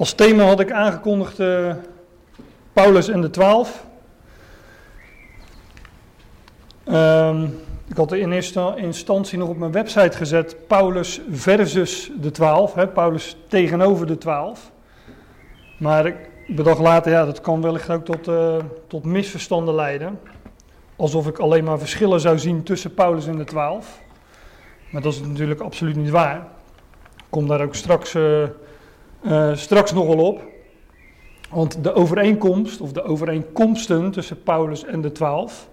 Als thema had ik aangekondigd uh, Paulus en de twaalf. Um, ik had in eerste instantie nog op mijn website gezet Paulus versus de twaalf, hè, Paulus tegenover de twaalf. Maar ik bedacht later, ja, dat kan wellicht ook tot, uh, tot misverstanden leiden. Alsof ik alleen maar verschillen zou zien tussen Paulus en de twaalf. Maar dat is natuurlijk absoluut niet waar. Ik kom daar ook straks, uh, straks nog wel op. Want de overeenkomst, of de overeenkomsten tussen Paulus en de twaalf,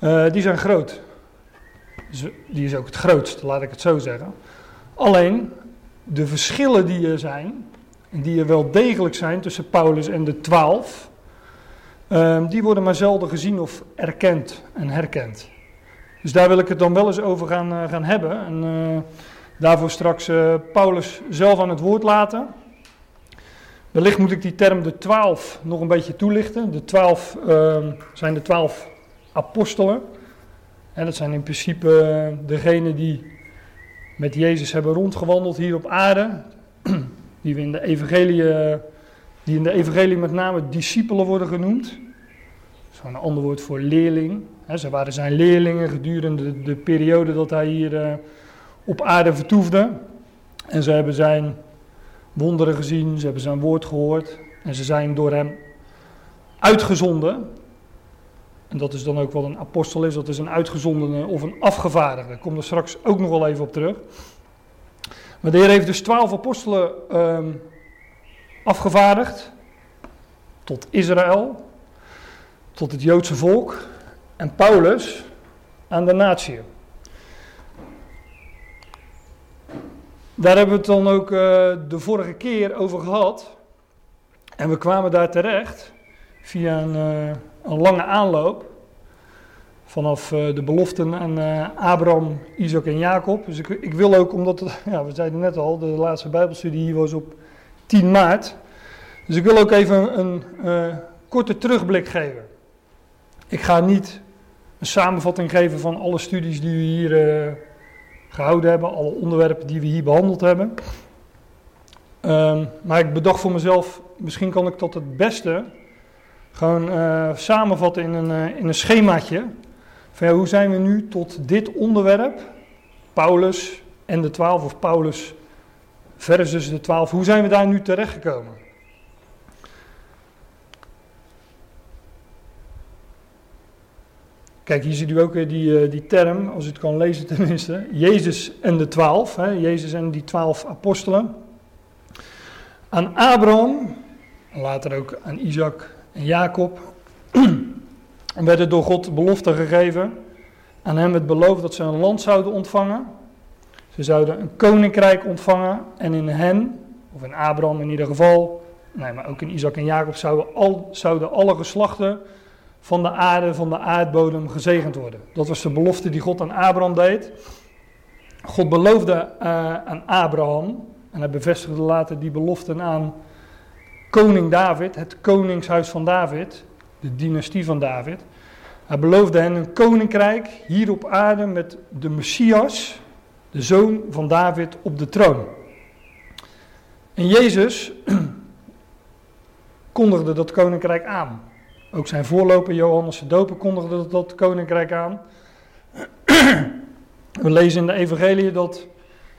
uh, die zijn groot. Dus die is ook het grootste, laat ik het zo zeggen. Alleen, de verschillen die er zijn, en die er wel degelijk zijn tussen Paulus en de twaalf, uh, die worden maar zelden gezien of erkend en herkend. Dus daar wil ik het dan wel eens over gaan, uh, gaan hebben. En daarvoor straks Paulus zelf aan het woord laten. Wellicht moet ik die term de twaalf nog een beetje toelichten. De twaalf ehm, zijn de twaalf apostelen. En dat zijn in principe eh, degenen die met Jezus hebben rondgewandeld hier op aarde. Die we in de evangelie, die in de evangelie met name discipelen worden genoemd. Zo'n ander woord voor leerling. ze waren zijn leerlingen gedurende de, periode dat hij hier eh, op aarde vertoefde. En ze hebben zijn wonderen gezien, ze hebben zijn woord gehoord. En ze zijn door hem uitgezonden en dat is dan ook wat een apostel is, dat is een uitgezondene of een afgevaardigde. Ik kom er straks ook nog wel even op terug. Maar de Heer heeft dus twaalf apostelen um, afgevaardigd tot Israël, tot het Joodse volk en Paulus aan de natie. Daar hebben we het dan ook uh, de vorige keer over gehad. En we kwamen daar terecht via een, uh, een lange aanloop. Vanaf uh, de beloften aan Abraham, Isaac en Jacob. Dus ik, ik wil ook, omdat, het, ja, we zeiden net al, de laatste Bijbelstudie hier was op 10 maart. Dus ik wil ook even een korte terugblik geven. Ik ga niet een samenvatting geven van alle studies die we hier gehouden hebben, alle onderwerpen die we hier behandeld hebben. Um, maar ik bedacht voor mezelf, misschien kan ik tot het beste gewoon uh, samenvatten in een, uh, in een schemaatje. Van ja, hoe zijn we nu tot dit onderwerp, Paulus en de twaalf, of Paulus versus de twaalf, hoe zijn we daar nu terechtgekomen? Kijk, hier ziet u ook weer die, uh, die term, als u het kan lezen tenminste. Jezus en de twaalf, hè, Jezus en die twaalf apostelen. Aan Abraham, later ook aan Isaac en Jacob werden door God belofte gegeven. Aan hem het beloofd dat ze een land zouden ontvangen. Ze zouden een koninkrijk ontvangen. En in hen, of in Abraham in ieder geval, nee, maar ook in Isaac en Jacob, zouden, al, zouden alle geslachten van de aarde, van de aardbodem gezegend worden. Dat was de belofte die God aan Abraham deed. God beloofde uh, aan Abraham, en hij bevestigde later die beloften aan koning David, het koningshuis van David, de dynastie van David. Hij beloofde hen een koninkrijk hier op aarde met de Messias, de zoon van David, op de troon. En Jezus kondigde dat koninkrijk aan. Ook zijn voorloper Johannes de Doper kondigde dat koninkrijk aan. We lezen in de evangelie dat,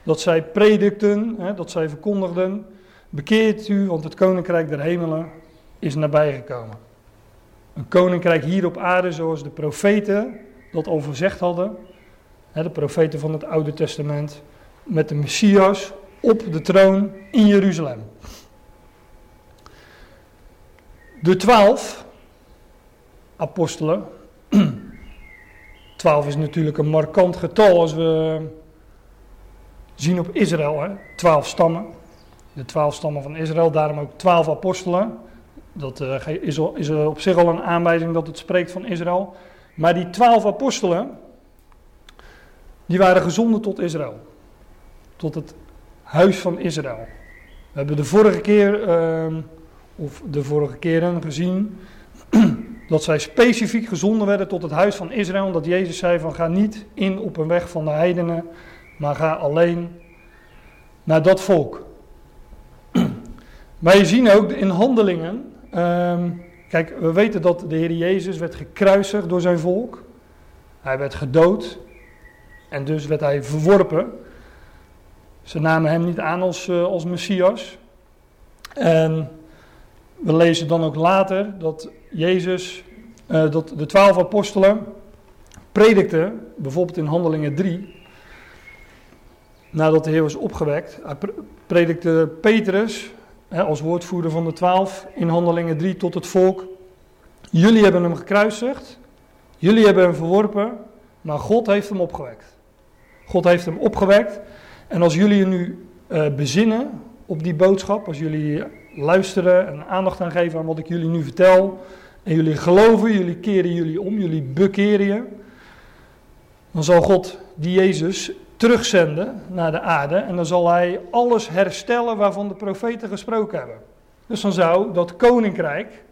dat zij predikten, hè, dat zij verkondigden Bekeert u, want het koninkrijk der hemelen is nabijgekomen. Een koninkrijk hier op aarde zoals de profeten dat al voorzegd hadden. De profeten van het Oude Testament. Met de Messias op de troon in Jeruzalem. De twaalf apostelen. Twaalf is natuurlijk een markant getal als we zien op Israël. Hè? Twaalf stammen de twaalf stammen van Israël, daarom ook twaalf apostelen. Dat uh, is, is op zich al een aanwijzing dat het spreekt van Israël. Maar die twaalf apostelen, die waren gezonden tot Israël. Tot het huis van Israël. We hebben de vorige keer, uh, of de vorige keren gezien, dat zij specifiek gezonden werden tot het huis van Israël. Omdat Jezus zei van ga niet in op een weg van de heidenen, maar ga alleen naar dat volk. Maar je zien ook in handelingen. ehm, kijk, we weten dat de Heer Jezus werd gekruisigd door zijn volk. Hij werd gedood. En dus werd hij verworpen. Ze namen hem niet aan als, eh, als Messias. En we lezen dan ook later dat Jezus, eh, dat de twaalf apostelen predikten, bijvoorbeeld in Handelingen 3, nadat de Heer was opgewekt. Predikte Petrus hè, als woordvoerder van de twaalf in Handelingen 3 tot het volk. Jullie hebben hem gekruisigd, jullie hebben hem verworpen, maar God heeft hem opgewekt. God heeft hem opgewekt. En als jullie je nu eh, bezinnen op die boodschap, als jullie luisteren en aandacht aan geven aan wat ik jullie nu vertel, en jullie geloven, jullie keren jullie om, jullie bekeren je, dan zal God die Jezus terugzenden naar de aarde en dan zal hij alles herstellen waarvan de profeten gesproken hebben. Dus dan zou dat koninkrijk,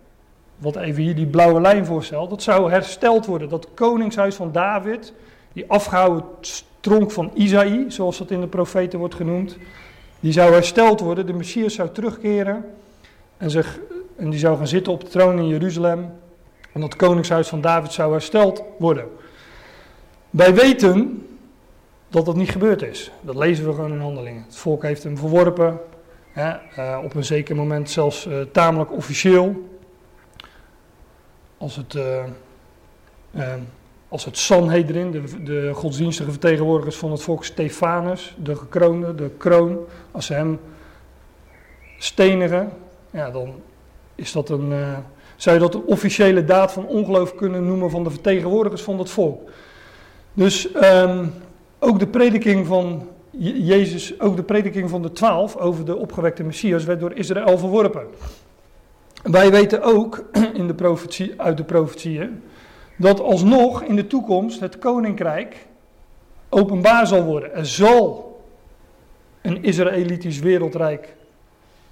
wat even hier die blauwe lijn voorstelt, dat zou hersteld worden. Dat koningshuis van David, die afgehouden tronk van Isaïe, zoals dat in de profeten wordt genoemd, die zou hersteld worden. De Messias zou terugkeren en, zich, en die zou gaan zitten op de troon in Jeruzalem. En dat koningshuis van David zou hersteld worden. Wij weten dat dat niet gebeurd is. Dat lezen we gewoon in handelingen. Het volk heeft hem verworpen. Hè, eh, op een zeker moment zelfs eh, tamelijk officieel. Als het, eh, als het Sanhedrin, de, de godsdienstige vertegenwoordigers van het volk Stefanus, de gekroonde, de kroon, als ze hem stenigen, ja, dan is dat een, eh, zou je dat een officiële daad van ongeloof kunnen noemen van de vertegenwoordigers van het volk. Dus ehm, ook de prediking van Je- Jezus, ook de prediking van de twaalf over de opgewekte Messias werd door Israël verworpen. Wij weten ook in de profetie, uit de profetieën dat alsnog in de toekomst het koninkrijk openbaar zal worden. Er zal een Israëlitisch wereldrijk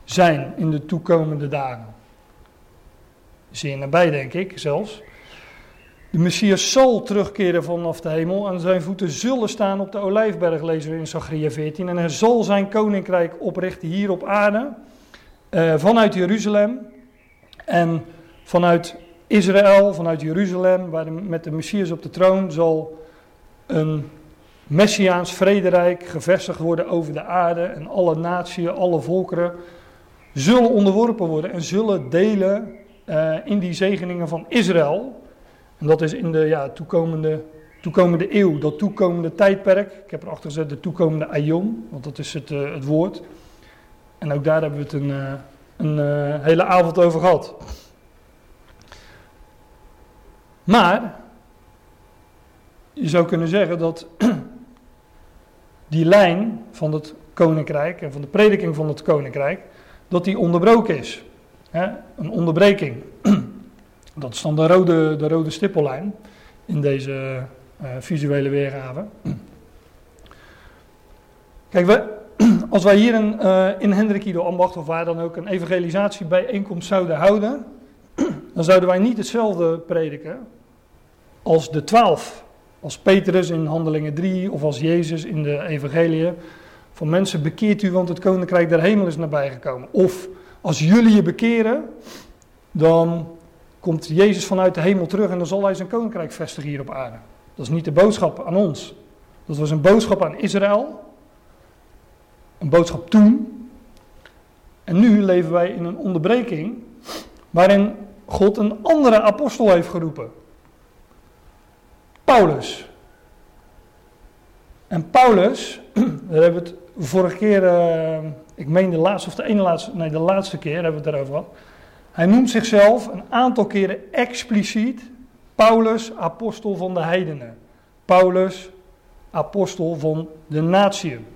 zijn in de toekomende dagen. Zeer nabij, denk ik zelfs. De Messias zal terugkeren vanaf de hemel en zijn voeten zullen staan op de olijfberg, lezen we in Zachariah 14. En hij zal zijn koninkrijk oprichten hier op aarde, eh, vanuit Jeruzalem en vanuit Israël, vanuit Jeruzalem, waar met de Messias op de troon zal een Messiaans vrederijk gevestigd worden over de aarde en alle naties, alle volkeren zullen onderworpen worden en zullen delen eh, in die zegeningen van Israël. En dat is in de ja, toekomende, toekomende eeuw, dat toekomende tijdperk. Ik heb erachter gezet de toekomende aion, want dat is het, eh, het woord. En ook daar hebben we het een, eh, een hele avond over gehad. Maar je zou kunnen zeggen dat die lijn van het koninkrijk en van de prediking van het koninkrijk, dat die onderbroken is. Een onderbreking. Dat is dan de rode, de rode stippellijn in deze eh, visuele weergave. Kijk, we, als wij hier een, eh, in Hendrik Ido Ambacht of waar dan ook een evangelisatiebijeenkomst zouden houden, dan zouden wij niet hetzelfde prediken als de twaalf. Als Petrus in Handelingen 3 of als Jezus in de evangeliën. Van mensen bekeert u, want het koninkrijk der hemel is nabijgekomen. Of als jullie je bekeren, dan komt Jezus vanuit de hemel terug en dan zal hij zijn koninkrijk vestigen hier op aarde. Dat is niet de boodschap aan ons. Dat was een boodschap aan Israël. Een boodschap toen. En nu leven wij in een onderbreking waarin God een andere apostel heeft geroepen. Paulus. En Paulus, daar hebben we het vorige keer, uh, ik meen de laatste of de ene laatste, nee de laatste keer hebben we het daarover gehad. Hij noemt zichzelf een aantal keren expliciet Paulus, apostel van de heidenen. Paulus, apostel van de natieën.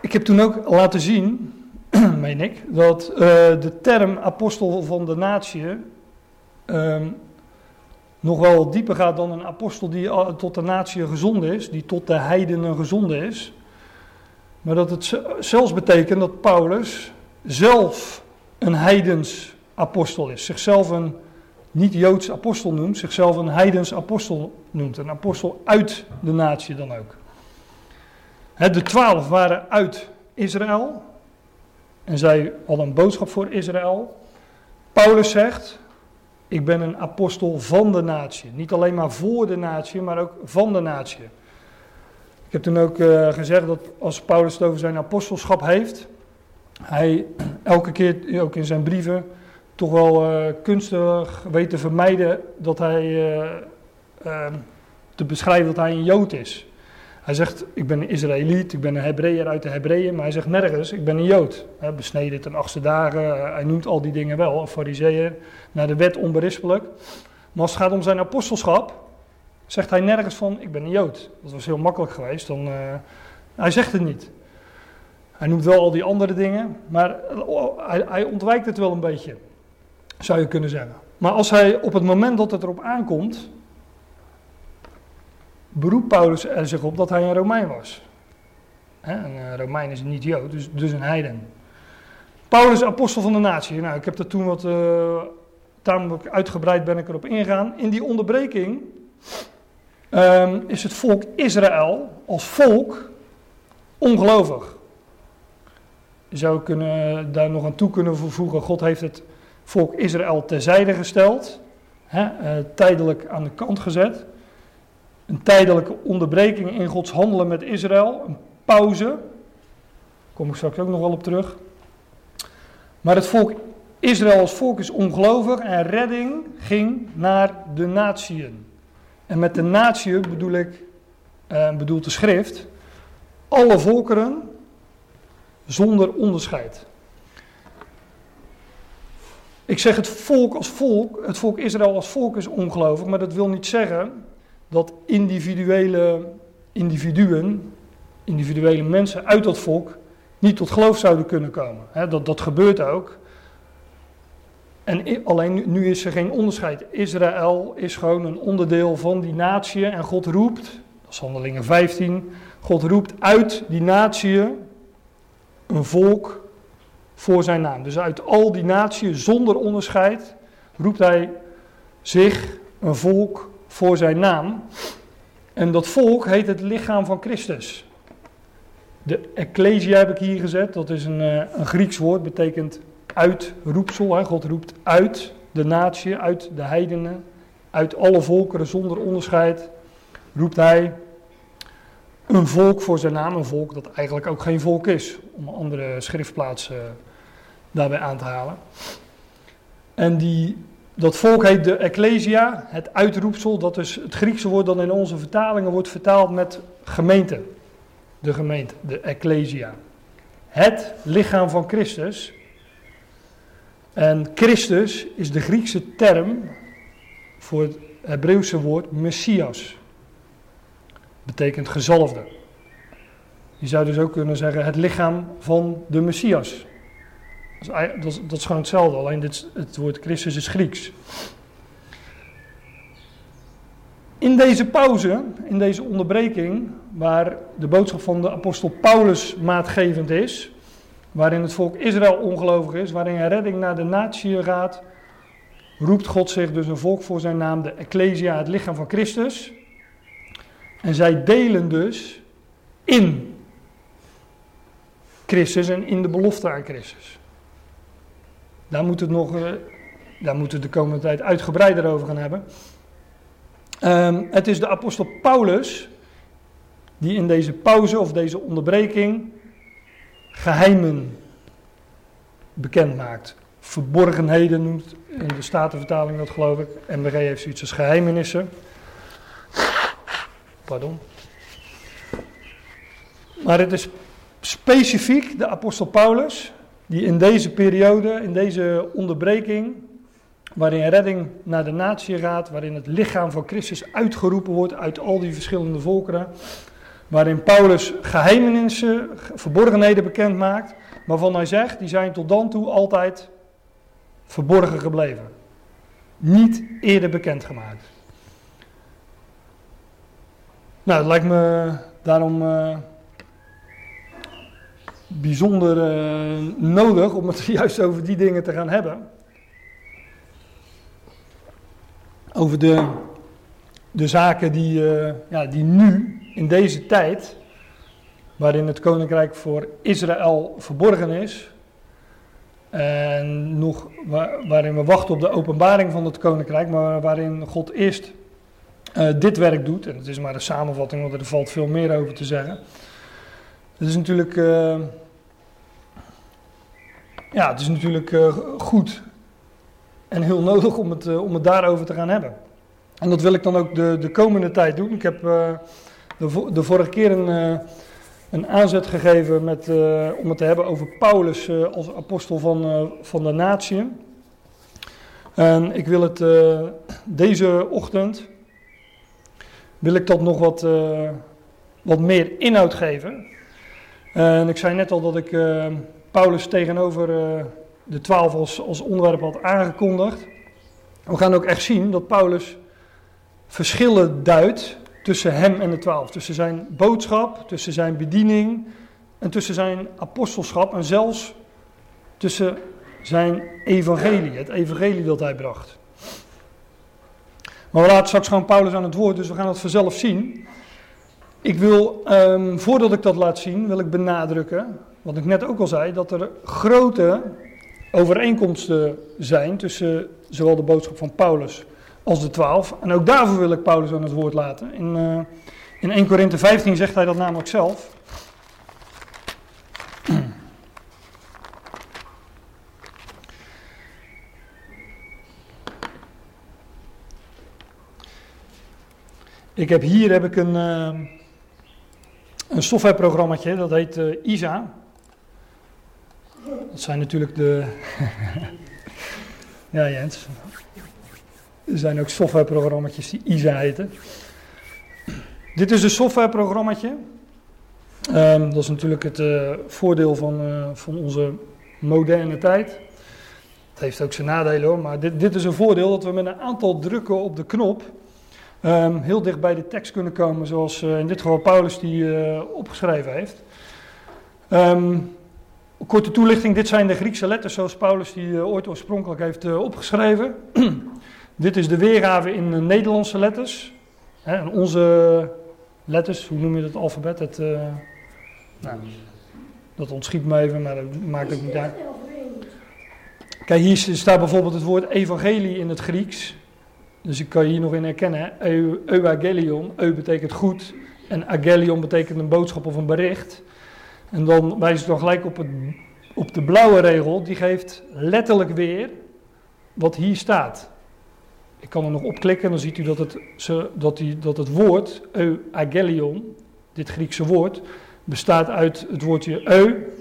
Ik heb toen ook laten zien, meen ik, dat uh, de term apostel van de natieën um, nog wel dieper gaat dan een apostel die tot de natie gezonden is, die tot de heidenen gezonden is. Maar dat het zelfs betekent dat Paulus zelf een heidens apostel is. Zichzelf een niet-Joods apostel noemt, zichzelf een heidens apostel noemt. Een apostel uit de natie dan ook. De twaalf waren uit Israël. En zij hadden een boodschap voor Israël. Paulus zegt, ik ben een apostel van de natie. Niet alleen maar voor de natie, maar ook van de natie. Ik heb toen ook uh, gezegd dat als Paulus het over zijn apostelschap heeft, hij elke keer, ook in zijn brieven, toch wel uh, kunstig weet te vermijden dat hij uh, te beschrijven dat hij een Jood is. Hij zegt, ik ben een Israëliet, ik ben een Hebreeër uit de Hebreeën, maar hij zegt nergens, ik ben een Jood. He, besneden ten achtste dagen, hij noemt al die dingen wel, een fariseeër, naar de wet onberispelijk. Maar als het gaat om zijn apostelschap, zegt hij nergens van, ik ben een Jood. Dat was heel makkelijk geweest, dan, uh, hij zegt het niet. Hij noemt wel al die andere dingen, maar hij, hij ontwijkt het wel een beetje, zou je kunnen zeggen. Maar als hij op het moment dat het erop aankomt, beroept Paulus er zich op dat hij een Romein was. een eh, Romein is niet Jood, dus, dus een heiden. Paulus, apostel van de natie. Nou, ik heb er toen wat, uh, tamelijk uitgebreid ben ik erop ingegaan. In die onderbreking um, is het volk Israël als volk ongelovig. Je zou kunnen, daar nog aan toe kunnen vervoegen, God heeft het volk Israël terzijde gesteld, hè, uh, tijdelijk aan de kant gezet een tijdelijke onderbreking in Gods handelen met Israël, een pauze. Daar kom ik straks ook nog wel op terug. Maar het volk Israël als volk is ongelovig en redding ging naar de natieën. En met de natieën bedoel ik, eh, bedoelt de schrift, alle volkeren zonder onderscheid. Ik zeg het volk als volk, het volk Israël als volk is ongelovig, maar dat wil niet zeggen dat individuele individuen, individuele mensen uit dat volk niet tot geloof zouden kunnen komen. dat, dat gebeurt ook. En alleen nu is er geen onderscheid. Israël is gewoon een onderdeel van die natie en God roept, dat is handelingen 15, God roept uit die natie een volk voor zijn naam. Dus uit al die naties zonder onderscheid roept hij zich een volk voor zijn naam. En dat volk heet het lichaam van Christus. De ecclesia heb ik hier gezet, dat is een, eh, een Grieks woord, betekent uitroepsel. Hè? God roept uit de natie, uit de heidenen, uit alle volkeren zonder onderscheid, roept hij een volk voor zijn naam. Een volk dat eigenlijk ook geen volk is, om een andere schriftplaats uh, daarbij aan te halen. En die dat volk heet de Ecclesia, het uitroepsel, dat is het Griekse woord dat in onze vertalingen wordt vertaald met gemeente. De gemeente, de Ecclesia. Het lichaam van Christus. En Christus is de Griekse term voor het Hebreeuwse woord Messias. Betekent gezalfde. Je zou dus ook kunnen zeggen het lichaam van de Messias. Dat is, dat is, gewoon hetzelfde, alleen dit, het woord Christus is Grieks. In deze pauze, in deze onderbreking, waar de boodschap van de apostel Paulus maatgevend is, waarin het volk Israël ongelovig is, waarin een redding naar de natie gaat, roept God zich dus een volk voor zijn naam, de Ecclesia, het lichaam van Christus. En zij delen dus in Christus en in de belofte aan Christus. Daar moeten we het nog, uh, daar moeten we de komende tijd uitgebreider over gaan hebben. Um, het is de apostel Paulus die in deze pauze of deze onderbreking geheimen bekend maakt. Verborgenheden noemt in de Statenvertaling dat geloof ik. MBG heeft zoiets als geheimenissen. Pardon. Maar het is specifiek de apostel Paulus die in deze periode, in deze onderbreking, waarin redding naar de natie gaat, waarin het lichaam van Christus uitgeroepen wordt uit al die verschillende volkeren, waarin Paulus geheimenissen, verborgenheden bekend maakt, waarvan hij zegt, die zijn tot dan toe altijd verborgen gebleven. Niet eerder bekendgemaakt. Nou, het lijkt me daarom uh, bijzonder uh, nodig om het juist over die dingen te gaan hebben. Over de, de zaken die, uh, ja, die nu, in deze tijd, waarin het koninkrijk voor Israël verborgen is. En nog waarin we wachten op de openbaring van het koninkrijk, maar waarin God eerst uh, dit werk doet. En het is maar een samenvatting, want er valt veel meer over te zeggen. Het is natuurlijk, uh, ja, het is natuurlijk uh, goed en heel nodig om het, om het daarover te gaan hebben. En dat wil ik dan ook de, de komende tijd doen. Ik heb de, de vorige keer een een aanzet gegeven met, om het te hebben over Paulus als apostel van, van de natie. En ik wil het deze ochtend, wil ik dat nog wat, wat meer inhoud geven. En ik zei net al dat ik Paulus tegenover de twaalf als, onderwerp had aangekondigd. We gaan ook echt zien dat Paulus verschillen duidt tussen hem en de twaalf. Tussen zijn boodschap, tussen zijn bediening en tussen zijn apostelschap en zelfs tussen zijn evangelie, het evangelie dat hij bracht. Maar we laten straks gewoon Paulus aan het woord, dus we gaan het vanzelf zien. Ik wil, um, voordat ik dat laat zien, wil ik benadrukken, wat ik net ook al zei, dat er grote overeenkomsten zijn tussen zowel de boodschap van Paulus als de twaalf. En ook daarvoor wil ik Paulus aan het woord laten. In, uh, in 1 Korinthe 15 zegt hij dat namelijk zelf. Ik heb hier heb ik een, uh, een softwareprogrammaatje, dat heet uh, ISA. Dat zijn natuurlijk de... ja Jens, er zijn ook softwareprogramma's die ISA heten. Dit is een softwareprogrammaatje. Um, dat is natuurlijk het uh, voordeel van, uh, van onze moderne tijd. Het heeft ook zijn nadelen hoor, maar dit, dit is een voordeel dat we met een aantal drukken op de knop um, heel dicht bij de tekst kunnen komen, zoals uh, in dit geval Paulus die opgeschreven heeft. Um, korte toelichting, dit zijn de Griekse letters zoals Paulus die ooit oorspronkelijk heeft opgeschreven. Dit is de weergave in Nederlandse letters. Hè, onze letters, hoe noem je het alfabet? Het, nou, dat ontschiet me even, maar dat maakt ook niet uit. Kijk, hier staat bijvoorbeeld het woord evangelie in het Grieks. Dus ik kan hier nog in herkennen. Euagelion, eu betekent goed. En agelion betekent een boodschap of een bericht. En dan wijs ik dan gelijk op, het, op de blauwe regel. Die geeft letterlijk weer wat hier staat. Ik kan er nog op klikken en dan ziet u dat het, dat die, dat het woord, euagelion, dit Griekse woord, bestaat uit het woordje eu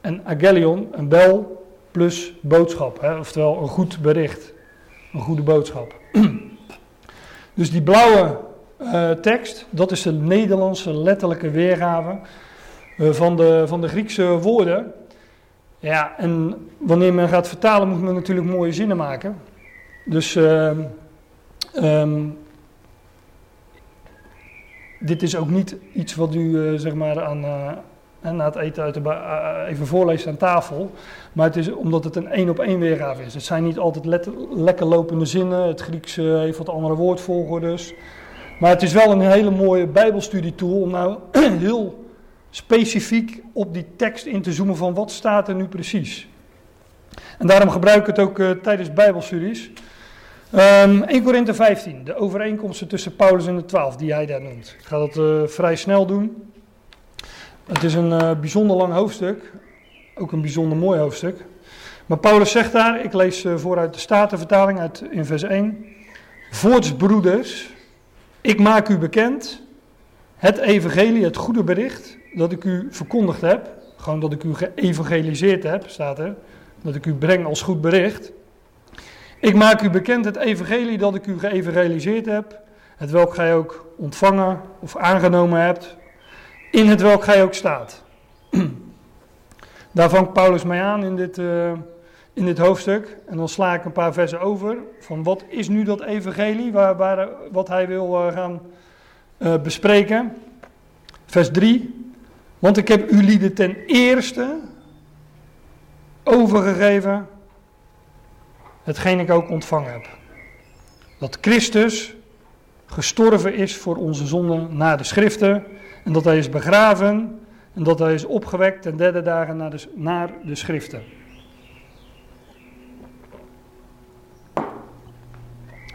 en agelion, een bel plus boodschap. Hè, oftewel een goed bericht, een goede boodschap. dus die blauwe uh, tekst, dat is de Nederlandse letterlijke weergave uh, van, de, van de Griekse woorden. Ja, en wanneer men gaat vertalen moet men natuurlijk mooie zinnen maken. Dus uh, um, dit is ook niet iets wat u uh, zeg maar aan, uh, na het eten uit de uh, even voorleest aan tafel. Maar het is omdat het een één op één weergave is. Het zijn niet altijd lekker lopende zinnen. Het Grieks heeft wat andere woordvolgordes. Maar het is wel een hele mooie bijbelstudietool om nou heel specifiek op die tekst in te zoomen van wat staat er nu precies. En daarom gebruik ik het ook tijdens bijbelstudies. Um, 1 Korinthe 15, de overeenkomsten tussen Paulus en de twaalf, die hij daar noemt. Ik ga dat vrij snel doen. Het is een uh, bijzonder lang hoofdstuk, ook een bijzonder mooi hoofdstuk. Maar Paulus zegt daar, ik lees uh, vooruit de Statenvertaling uit, in vers 1. Voorts broeders, ik maak u bekend het evangelie, het goede bericht dat ik u verkondigd heb. Gewoon dat ik u geëvangeliseerd heb, staat er. Dat ik u breng als goed bericht. Ik maak u bekend het evangelie dat ik u geëvangeliseerd heb, het welk gij ook ontvangen of aangenomen hebt, in het welk gij ook staat. Daar vangt Paulus mij aan in dit, uh, in dit hoofdstuk. En dan sla ik een paar versen over van wat is nu dat evangelie, waar, waar, wat hij wil uh, gaan uh, bespreken. Vers 3. Want ik heb u lieden ten eerste overgegeven hetgeen ik ook ontvangen heb. Dat Christus gestorven is voor onze zonden na de schriften En dat hij is begraven en dat hij is opgewekt ten derde dagen naar de, naar de schriften.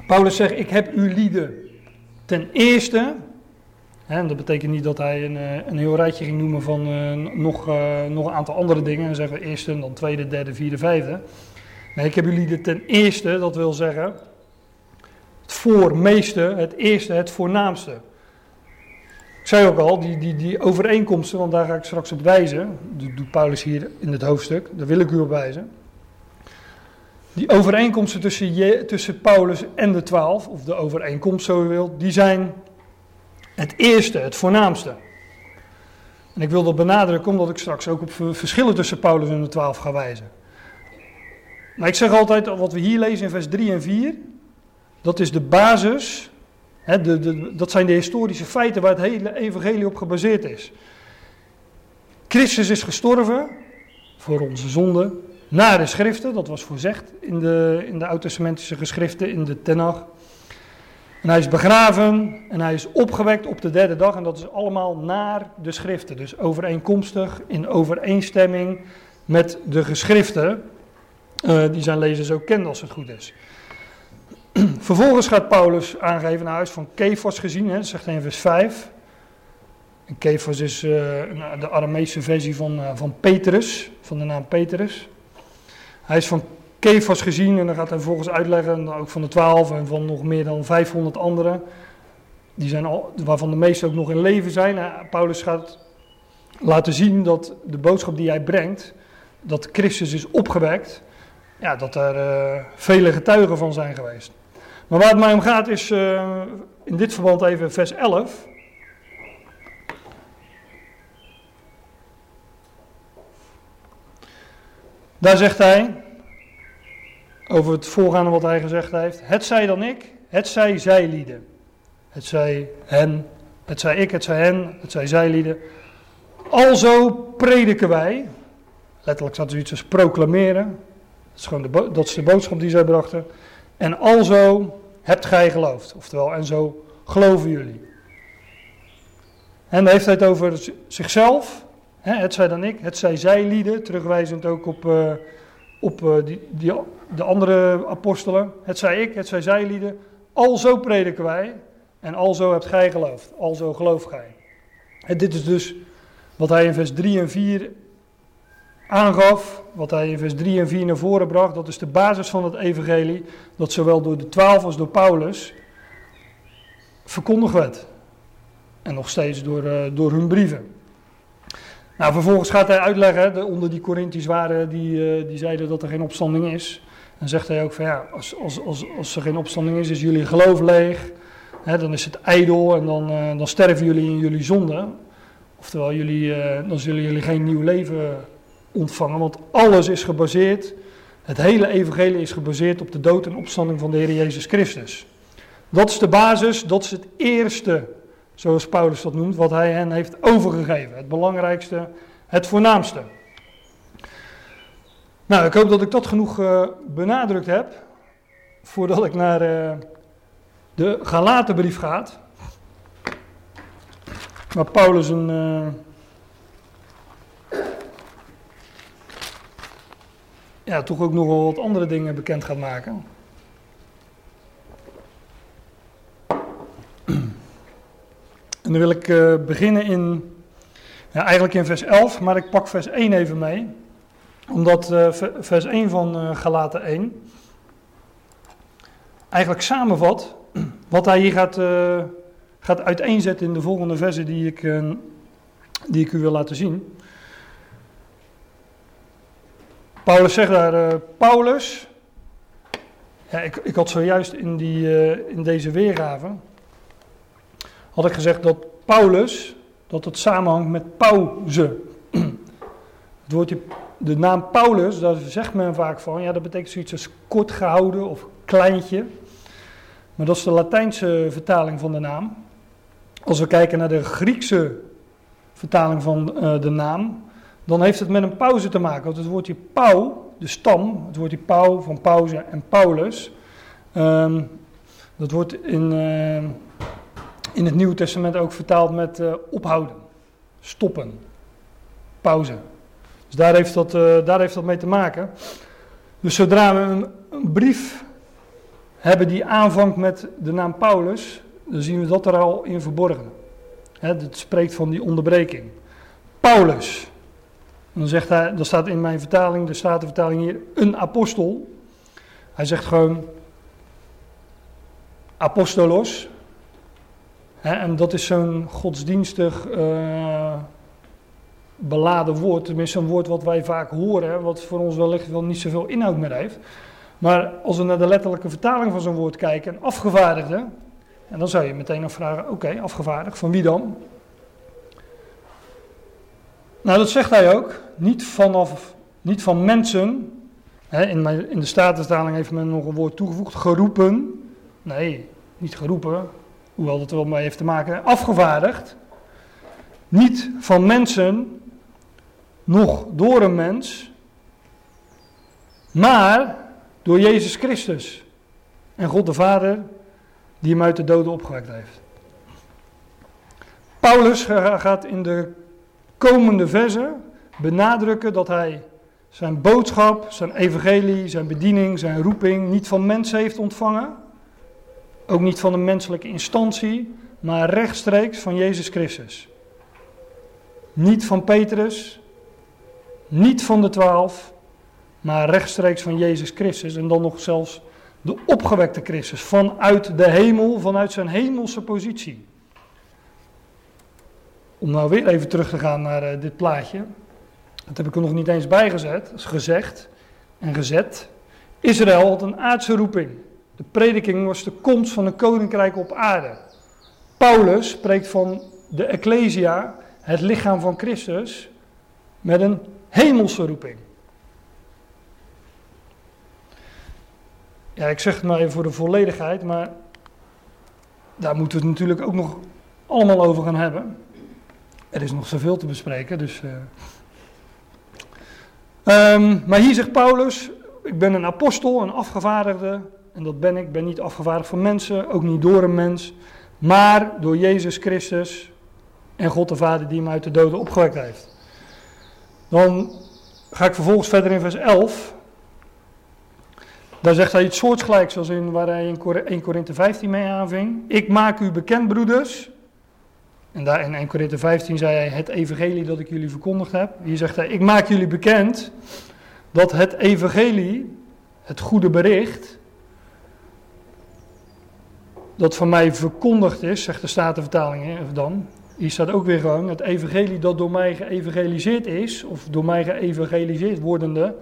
Paulus zegt, ik heb u lieden ten eerste, en dat betekent niet dat hij een, eh, een heel rijtje ging noemen van uh, nog, uh, nog een aantal andere dingen. En zeggen eerste, dan tweede, derde, vierde, vijfde. Nee, ik heb u lieden ten eerste, dat wil zeggen het voormeeste, het eerste, het voornaamste. Zei ook al, die, die, die overeenkomsten, want daar ga ik straks op wijzen, dat doet Paulus hier in het hoofdstuk, daar wil ik u op wijzen. Die overeenkomsten tussen, je, tussen Paulus en de twaalf, of de overeenkomst zo u wilt, die zijn het eerste, het voornaamste. En ik wil dat benadrukken omdat ik straks ook op verschillen tussen Paulus en de twaalf ga wijzen. Maar ik zeg altijd, wat we hier lezen in vers 3 en 4, dat is de basis, dat zijn de historische feiten waar het hele evangelie op gebaseerd is. Christus is gestorven voor onze zonden, na de schriften, dat was voorzegd in de, in de oud-testamentische geschriften, in de Tenach. En hij is begraven en hij is opgewekt op de derde dag. En dat is allemaal naar de schriften. Dus overeenkomstig, in overeenstemming met de geschriften. Uh, die zijn lezers ook kennen als het goed is. Vervolgens gaat Paulus aangeven naar huis van Kefas gezien. Hè, zegt hij in vers 5. En Kefas is uh, de Aramese versie van, uh, van Petrus, van de naam Petrus. Hij is van Kefas gezien en dan gaat hij vervolgens uitleggen, ook van de twaalf en van nog meer dan 500 anderen. Die zijn al, waarvan de meeste ook nog in leven zijn. Paulus gaat laten zien dat de boodschap die hij brengt, dat Christus is opgewekt, ja, dat er vele getuigen van zijn geweest. Maar waar het mij om gaat is uh, in dit verband even vers 11. Daar zegt hij, over het voorgaande wat hij gezegd heeft. Het zij dan ik, het zij zijlieden. Het zij hen, het zij ik, het zij hen, het zij zijlieden. Alzo prediken wij. Letterlijk staat er iets als proclameren. Dat is, gewoon de, dat is de boodschap die zij brachten. En alzo hebt gij geloofd. Oftewel, en zo geloven jullie. En dan heeft hij het over zichzelf. het zij dan ik, het zij zijlieden. Terugwijzend ook op... Uh, op uh, die, die, de andere apostelen. Het zij ik, het zij zijlieden. Alzo prediken wij en alzo hebt gij geloofd. Alzo gelooft gij. En dit is dus wat hij in vers 3 en 4 aangaf, wat hij in vers 3 en 4 naar voren bracht. Dat is de basis van het evangelie, dat zowel door de twaalf als door Paulus verkondigd werd. En nog steeds door, uh, door hun brieven. Nou, vervolgens gaat hij uitleggen, de, onder die Corinthiërs waren, die, uh, die zeiden dat er geen opstanding is. Dan zegt hij ook van ja, als, als, als, als er geen opstanding is, is jullie geloof leeg. Hè, dan is het ijdel en dan, uh, dan sterven jullie in jullie zonde. Oftewel, jullie, dan zullen jullie geen nieuw leven ontvangen, want alles is gebaseerd, het hele evangelie is gebaseerd op de dood en opstanding van de Heer Jezus Christus. Dat is de basis, dat is het eerste zoals Paulus dat noemt, wat hij hen heeft overgegeven. Het belangrijkste, het voornaamste. Nou, ik hoop dat ik dat genoeg uh, benadrukt heb, voordat ik naar uh, de Galatenbrief ga. Waar Paulus een... Uh, ja, toch ook nog wel wat andere dingen bekend gaat maken. En dan wil ik uh, beginnen in, eigenlijk in vers 11, maar ik pak vers 1 even mee. Omdat uh, vers 1 van uh, Galaten 1 eigenlijk samenvat wat hij hier gaat, gaat uiteenzetten in de volgende versen die ik, die ik u wil laten zien. Paulus zegt daar, Paulus, ja, ik, ik had zojuist in, die, in deze weergave, had ik gezegd dat Paulus, dat het samenhangt met pauze. Het woordje, de naam Paulus, daar zegt men vaak van, ja dat betekent zoiets als kort gehouden of kleintje. Maar dat is de Latijnse vertaling van de naam. Als we kijken naar de Griekse vertaling van uh, de naam, dan heeft het met een pauze te maken. Want het woordje pau, de stam, het woordje pau van pauze en Paulus, um, dat wordt in, uh, in het Nieuwe Testament ook vertaald met uh, ophouden, stoppen, pauze. Dus daar heeft, dat, uh, daar heeft dat mee te maken. Dus zodra we een, een, brief hebben die aanvangt met de naam Paulus, dan zien we dat er al in verborgen. het spreekt van die onderbreking. Paulus. Dan, zegt hij, dan staat in mijn vertaling, de Statenvertaling hier, een apostel. Hij zegt gewoon apostolos. en dat is zo'n godsdienstig uh, beladen woord. Tenminste, een woord wat wij vaak horen, wat voor ons wellicht wel niet zoveel inhoud meer heeft. Maar als we naar de letterlijke vertaling van zo'n woord kijken, een afgevaardigde, en dan zou je meteen afvragen, oké, afgevaardigd, van wie dan? Nou, dat zegt hij ook, niet, vanaf, niet van mensen, in, mijn, in de Statenvertaling heeft men nog een woord toegevoegd, geroepen. Nee, niet geroepen, hoewel dat er wel mee heeft te maken, afgevaardigd. Niet van mensen, nog door een mens, maar door Jezus Christus. En God de Vader die hem uit de doden opgewekt heeft. Paulus gaat in de komende versen benadrukken dat hij zijn boodschap, zijn evangelie, zijn bediening, zijn roeping niet van mensen heeft ontvangen. Ook niet van een menselijke instantie, maar rechtstreeks van Jezus Christus. Niet van Petrus, niet van de twaalf, maar rechtstreeks van Jezus Christus. En dan nog zelfs de opgewekte Christus vanuit de hemel, vanuit zijn hemelse positie. Om nou weer even terug te gaan naar uh, dit plaatje. Dat heb ik er nog niet eens bijgezet. Dat is gezegd en gezet. Israël had een aardse roeping. De prediking was de komst van een koninkrijk op aarde. Paulus spreekt van de Ecclesia, het lichaam van Christus, met een hemelse roeping. Ja, ik zeg het maar even voor de volledigheid, maar daar moeten we het natuurlijk ook nog allemaal over gaan hebben. Er is nog zoveel te bespreken, dus. Uh... Um, maar hier zegt Paulus: Ik ben een apostel, een afgevaardigde. En dat ben ik. Ik ben niet afgevaardigd van mensen, ook niet door een mens. Maar door Jezus Christus en God de Vader die hem uit de doden opgewekt heeft. Dan ga ik vervolgens verder in vers 11. Daar zegt hij iets soortgelijks zoals in waar hij in 1 Korinthe 15 mee aanving. Ik maak u bekend, broeders. En daar in 1 Korinthe 15 zei hij het evangelie dat ik jullie verkondigd heb. Hier zegt hij, ik maak jullie bekend dat het evangelie, het goede bericht, dat van mij verkondigd is, zegt de Statenvertaling dan. Hier staat ook weer gewoon, het evangelie dat door mij geëvangeliseerd is, of door mij geëvangeliseerd wordende,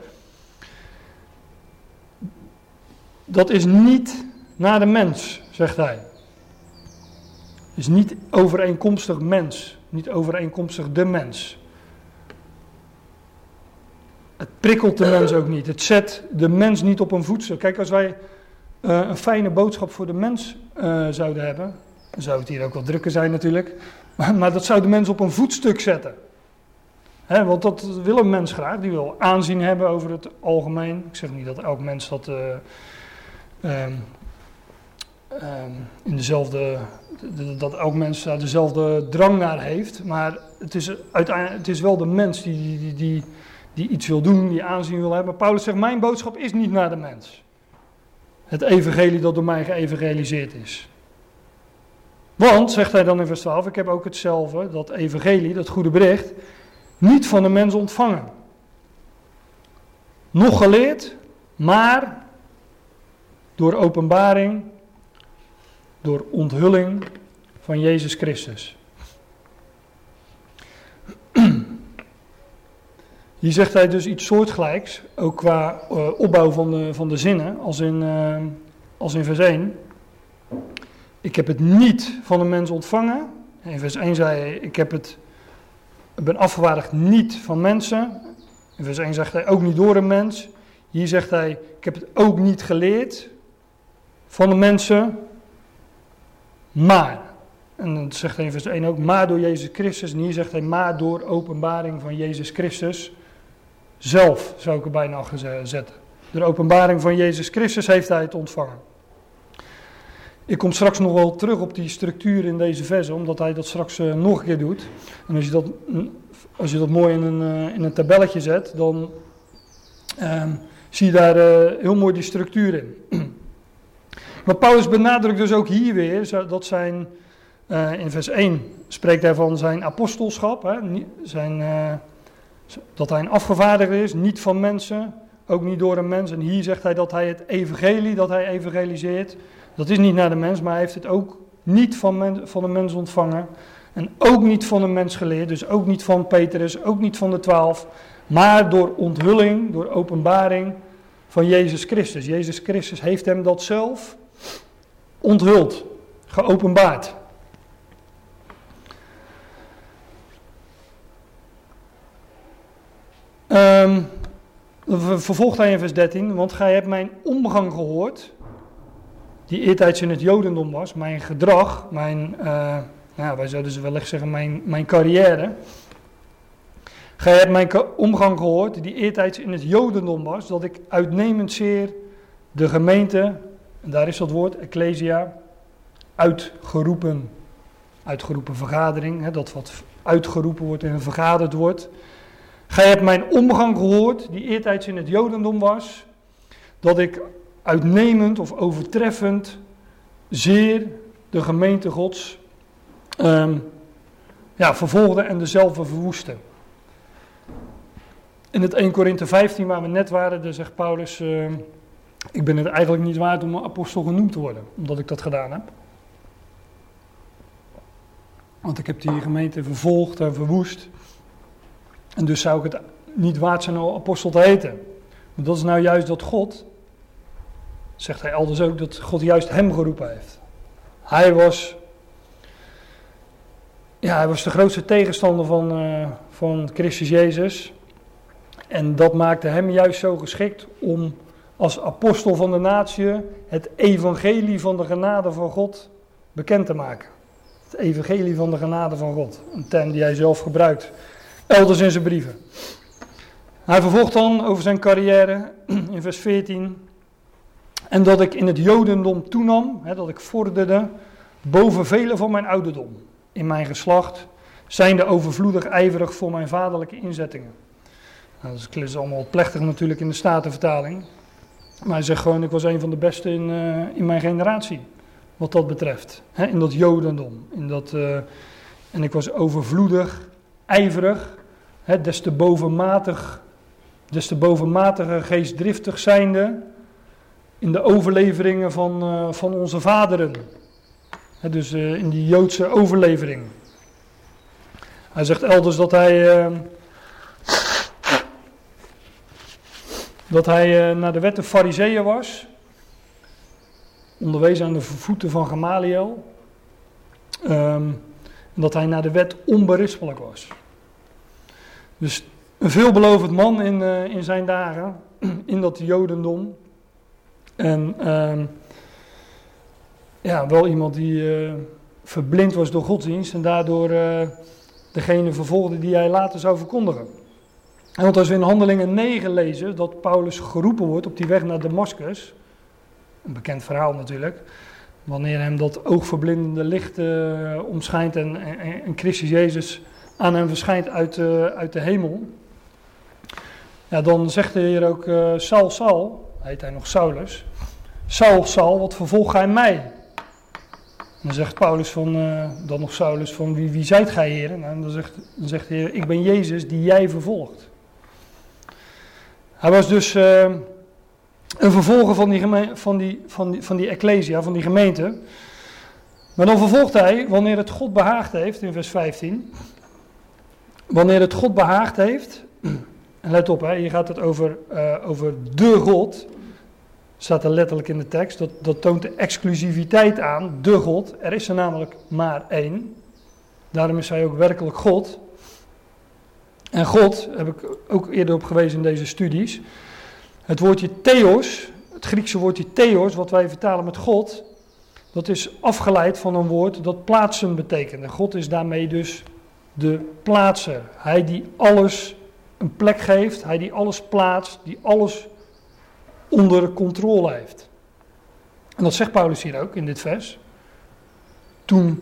dat is niet naar de mens, zegt hij. Is niet overeenkomstig mens, niet overeenkomstig de mens. Het prikkelt de mens ook niet. Het zet de mens niet op een voedsel. Kijk, als wij uh, een fijne boodschap voor de mens uh, zouden hebben, dan zou het hier ook wel drukker zijn natuurlijk. Maar, dat zou de mens op een voetstuk zetten. He, want dat wil een mens graag. Die wil aanzien hebben over het algemeen. Ik zeg niet dat elk mens dat uh, um, um, in dezelfde, dat elk mens daar dezelfde drang naar heeft. Maar het is, uiteindelijk, het is wel de mens die, die, die, die iets wil doen, die aanzien wil hebben. Paulus zegt, mijn boodschap is niet naar de mens. Het evangelie dat door mij geëvangeliseerd is. Want, zegt hij dan in vers 12, ik heb ook hetzelfde, dat evangelie, dat goede bericht, niet van de mens ontvangen. Nog geleerd, maar door openbaring, door onthulling van Jezus Christus. Hier zegt hij dus iets soortgelijks, ook qua uh, opbouw van de, van de zinnen, als in, uh, als in vers 1. Ik heb het niet van een mens ontvangen. In vers 1 zei hij, ik, heb het, ik ben afgewaardigd niet van mensen. In vers 1 zegt hij, ook niet door een mens. Hier zegt hij, ik heb het ook niet geleerd van de mensen, maar. En dan zegt vers 1 ook, maar door Jezus Christus. En hier zegt hij, maar door openbaring van Jezus Christus zelf, zou ik er bijna zetten. Door openbaring van Jezus Christus heeft hij het ontvangen. Ik kom straks nog wel terug op die structuur in deze verse, omdat hij dat straks uh, nog een keer doet. En als je dat, als je dat mooi in een, uh, in een tabelletje zet, dan uh, zie je daar uh, heel mooi die structuur in. maar Paulus benadrukt dus ook hier weer dat zijn, in vers 1 spreekt hij van zijn apostelschap, hè, zijn, dat hij een afgevaardigde is, niet van mensen, ook niet door een mens. En hier zegt hij dat hij het evangelie, dat hij evangeliseert, dat is niet naar de mens, maar hij heeft het ook niet van, van een mens ontvangen. En ook niet van een mens geleerd, dus ook niet van Petrus, ook niet van de twaalf. Maar door onthulling, door openbaring van Jezus Christus. Jezus Christus heeft hem dat zelf onthuld, geopenbaard. Um, vervolgt hij in vers 13, want gij hebt mijn omgang gehoord die eertijds in het Jodendom was, mijn gedrag, mijn, uh, nou, wij zouden ze wellicht zeggen, mijn, mijn carrière. Gij hebt mijn omgang gehoord, die eertijds in het Jodendom was, dat ik uitnemend zeer de gemeente, en daar is dat woord, ecclesia, uitgeroepen. Uitgeroepen vergadering, hè, dat wat uitgeroepen wordt en vergaderd wordt. Gij hebt mijn omgang gehoord, die eertijds in het Jodendom was, dat ik uitnemend of overtreffend zeer de gemeente Gods um, ja, vervolgde en dezelfde verwoestte. In het 1 Korinthe 15 waar we net waren, daar zegt Paulus, uh, ik ben het eigenlijk niet waard om apostel genoemd te worden, omdat ik dat gedaan heb. Want ik heb die gemeente vervolgd en verwoest. En dus zou ik het niet waard zijn om apostel te heten. Maar dat is nou juist dat God zegt hij elders ook dat God juist hem geroepen heeft. Hij was, ja, hij was de grootste tegenstander van, uh, van Christus Jezus. En dat maakte hem juist zo geschikt om als apostel van de natie het evangelie van de genade van God bekend te maken. Het evangelie van de genade van God. Een term die hij zelf gebruikt, elders in zijn brieven. Hij vervolgt dan over zijn carrière in vers 14. En dat ik in het Jodendom toenam, hè, dat ik vorderde boven velen van mijn ouderdom. In mijn geslacht, zijnde overvloedig ijverig voor mijn vaderlijke inzettingen. Nou, dat is allemaal plechtig natuurlijk in de Statenvertaling. Maar hij zegt gewoon, ik was een van de beste in, uh, in mijn generatie. Wat dat betreft. In dat Jodendom. In dat, uh, en ik was overvloedig, ijverig. Hè, des te bovenmatig, des te geestdriftig zijnde in de overleveringen van, uh, van onze vaderen. dus in die Joodse overlevering. Hij zegt elders dat hij. Dat hij naar de wet de Fariseeën was. Onderwezen aan de voeten van Gamaliel. Um, en dat hij naar de wet onberispelijk was. Dus een veelbelovend man in, in zijn dagen. In dat Jodendom. En ehm, ja, wel iemand die uh, verblind was door godsdienst en daardoor degene vervolgde die hij later zou verkondigen. En want als we in Handelingen 9 lezen dat Paulus geroepen wordt op die weg naar Damascus, een bekend verhaal natuurlijk, wanneer hem dat oogverblindende licht uh, omschijnt en, en, en, Christus Jezus aan hem verschijnt uit, uit de hemel, ja, dan zegt de Heer ook, Saul, Saul, heet hij nog Saulus. Saul, Saul, wat vervolg gij mij? En dan zegt Paulus van, uh, dan nog Saulus van, wie, wie zijt gij heer? Nou, dan, zegt, dan zegt de Heer, ik ben Jezus die jij vervolgt. Hij was dus uh, een vervolger van die, van, die, van, die, van die ecclesia, van die gemeente. Maar dan vervolgt hij, wanneer het God behaagd heeft, in vers 15. Wanneer het God behaagd heeft, en let op, hè, hier gaat het over, uh, over de God, staat er letterlijk in de tekst. Dat, dat toont de exclusiviteit aan, de God. Er is er namelijk maar één. Daarom is hij ook werkelijk God. En God, heb ik ook eerder op gewezen in deze studies. Het woordje theos, het Griekse woordje theos, wat wij vertalen met God, dat is afgeleid van een woord dat plaatsen betekent. En God is daarmee dus de plaatser. Hij die alles een plek geeft, hij die alles plaatst, die alles onder controle heeft. En dat zegt Paulus hier ook in dit vers. Toen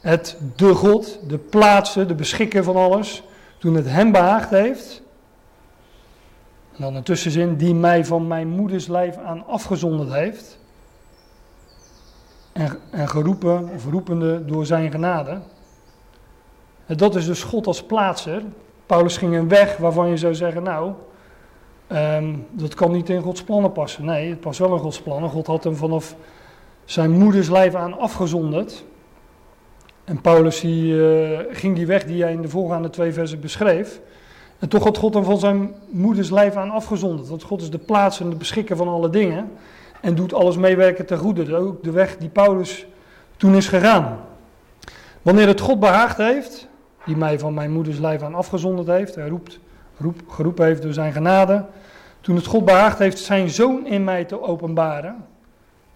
het de God, de plaatsen, de beschikker van alles, toen het hem behaagd heeft. En dan een tussenzin, die mij van mijn moeders lijf aan afgezonderd heeft. En, en geroepen of roepende door zijn genade. En dat is dus God als plaatser. Paulus ging een weg waarvan je zou zeggen, nou, ehm, dat kan niet in Gods plannen passen. Nee, het past wel in Gods plannen. God had hem vanaf zijn moeders lijf aan afgezonderd. En Paulus eh, ging die weg die hij in de voorgaande twee versen beschreef. En toch had God hem van zijn moeders lijf aan afgezonderd. Want God is de plaats en de beschikker van alle dingen. En doet alles meewerken ten goede. Ook de weg die Paulus toen is gegaan. Wanneer het God behaagd heeft, die mij van mijn moeders lijf aan afgezonderd heeft. Hij roept, roep, geroepen heeft door zijn genade. Toen het God behaagd heeft zijn zoon in mij te openbaren.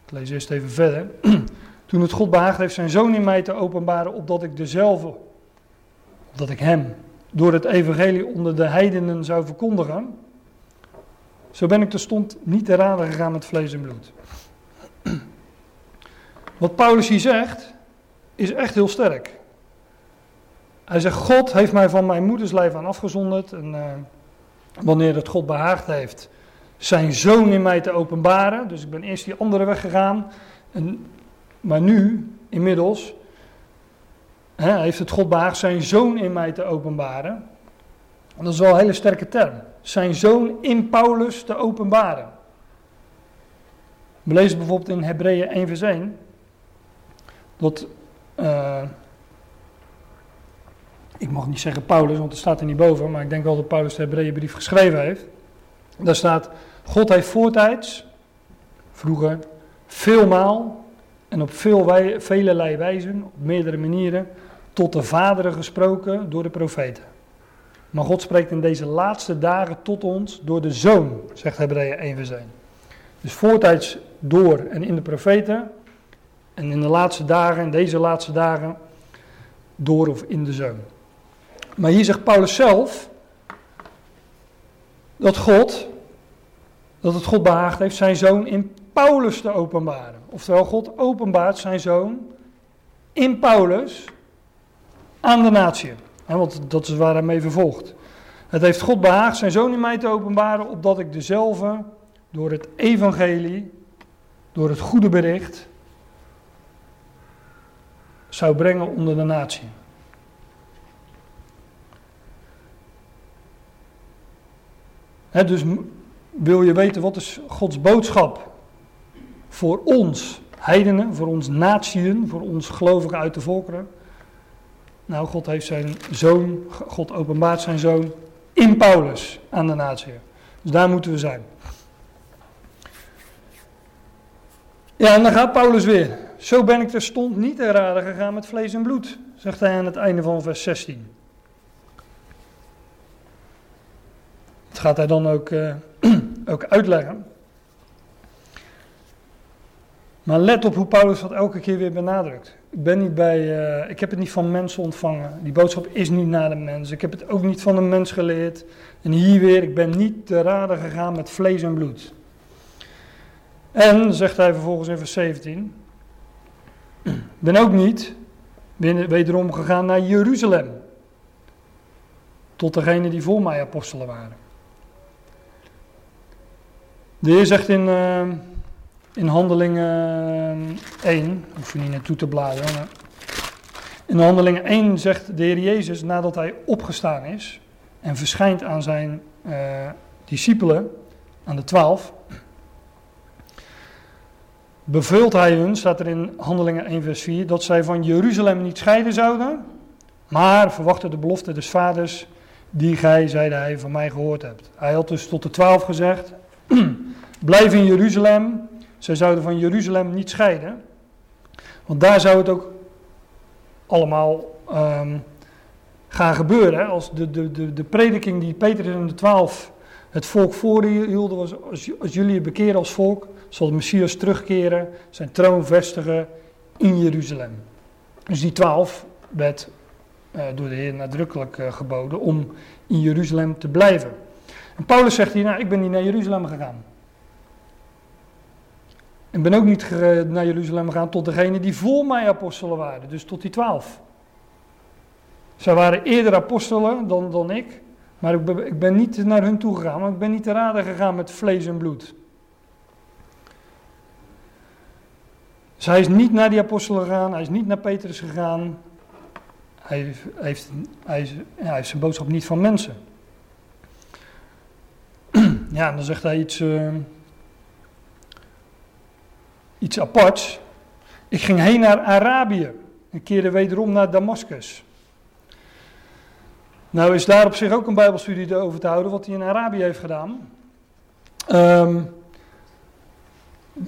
Ik lees eerst even verder. Toen het God behaagd heeft zijn zoon in mij te openbaren, opdat ik dezelfde, opdat ik hem door het evangelie onder de heidenen zou verkondigen. Zo ben ik terstond niet te raden gegaan met vlees en bloed. Wat Paulus hier zegt, is echt heel sterk. Hij zegt, God heeft mij van mijn moeders lijf aan afgezonderd. En uh, wanneer het God behaagd heeft zijn zoon in mij te openbaren. Dus ik ben eerst die andere weg gegaan. En, maar nu, inmiddels, hè, heeft het God behaagd zijn zoon in mij te openbaren. En dat is wel een hele sterke term. Zijn zoon in Paulus te openbaren. We lezen bijvoorbeeld in Hebreeën 1 vers 1. Dat... Uh, ik mag niet zeggen Paulus, want het staat er niet boven, maar ik denk wel dat Paulus de Hebreeënbrief geschreven heeft. Daar staat, God heeft voortijds, vroeger, veelmaal en op veel velelei wijzen, op meerdere manieren, tot de vaderen gesproken door de profeten. Maar God spreekt in deze laatste dagen tot ons door de Zoon, zegt Hebreeën 1 vers 1. Dus voortijds door en in de profeten, en in de laatste dagen, in deze laatste dagen, door of in de Zoon. Maar hier zegt Paulus zelf dat God, dat het God behaagd heeft zijn zoon in Paulus te openbaren. Oftewel, God openbaart zijn zoon in Paulus aan de natie. Want dat is waar hij mee vervolgt. Het heeft God behaagd zijn zoon in mij te openbaren, opdat ik dezelfde door het evangelie, door het goede bericht, zou brengen onder de natie. dus wil je weten wat is Gods boodschap voor ons heidenen, voor ons natieën, voor ons gelovigen uit de volkeren? Nou, God heeft zijn zoon, God openbaart zijn zoon in Paulus aan de natie. Dus daar moeten we zijn. Ja, en dan gaat Paulus weer. Zo ben ik terstond niet te raden gegaan met vlees en bloed, zegt hij aan het einde van vers 16. Dat gaat hij dan ook, uh, ook uitleggen. Maar let op hoe Paulus dat elke keer weer benadrukt. Ik, ben niet bij, uh, ik heb het niet van mensen ontvangen. Die boodschap is niet naar de mens. Ik heb het ook niet van een mens geleerd. En hier weer, ik ben niet te raden gegaan met vlees en bloed. En, zegt hij vervolgens in vers 17, ben ook niet wederom gegaan naar Jeruzalem. Tot degene die voor mij apostelen waren. De Heer zegt in, uh, in Handelingen 1, hoef je niet naartoe te bladeren. In Handelingen 1 zegt de Heer Jezus, nadat hij opgestaan is en verschijnt aan zijn uh, discipelen, aan de twaalf, beveelt hij hun, staat er in Handelingen 1 vers 4, dat zij van Jeruzalem niet scheiden zouden, maar verwachten de belofte des vaders, die gij, zeide hij, van mij gehoord hebt. Hij had dus tot de twaalf gezegd, Blijf in Jeruzalem. Zij zouden van Jeruzalem niet scheiden. Want daar zou het ook allemaal um, gaan gebeuren. Als de, de, de, de prediking die Petrus en de twaalf het volk voorhielden was, als, als jullie je bekeren als volk, zal de Messias terugkeren, zijn troon vestigen in Jeruzalem. Dus die twaalf werd uh, door de Heer nadrukkelijk uh, geboden om in Jeruzalem te blijven. En Paulus zegt hier, nou ik ben niet naar Jeruzalem gegaan. Ik ben ook niet naar Jeruzalem gegaan tot degene die voor mij apostelen waren, dus tot die twaalf. Zij waren eerder apostelen dan, dan ik, maar ik ben, ik ben niet naar hun toe gegaan, want ik ben niet te raden gegaan met vlees en bloed. Dus hij is niet naar die apostelen gegaan, hij is niet naar Petrus gegaan. Hij heeft, hij, is, hij heeft zijn boodschap niet van mensen. Ja, dan zegt hij iets, uh, iets aparts. Ik ging heen naar Arabië en keerde wederom naar Damascus. Nou is daar op zich ook een bijbelstudie over te houden, wat hij in Arabië heeft gedaan. Um,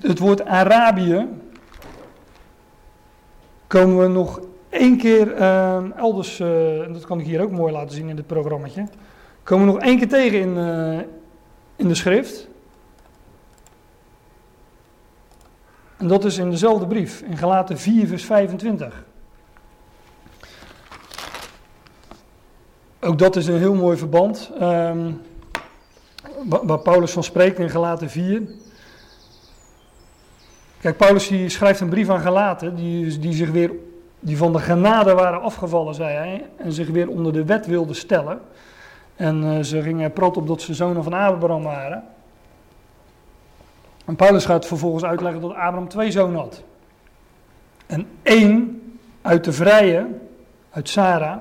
het woord Arabië komen we nog één keer uh, elders, uh, en dat kan ik hier ook mooi laten zien in dit programmaatje, komen we nog één keer tegen in, uh, in de schrift. En dat is in dezelfde brief, in Galaten 4, vers 25. Ook dat is een heel mooi verband. Um, waar Paulus van spreekt in Galaten 4. Kijk, Paulus die schrijft een brief aan Galaten, die, die, zich weer, die van de genade waren afgevallen, zei hij, en zich weer onder de wet wilden stellen. En uh, ze gingen prot op dat ze zonen van Abraham waren. En Paulus gaat vervolgens uitleggen dat Abraham twee zonen had. En één uit de vrije, uit Sarah,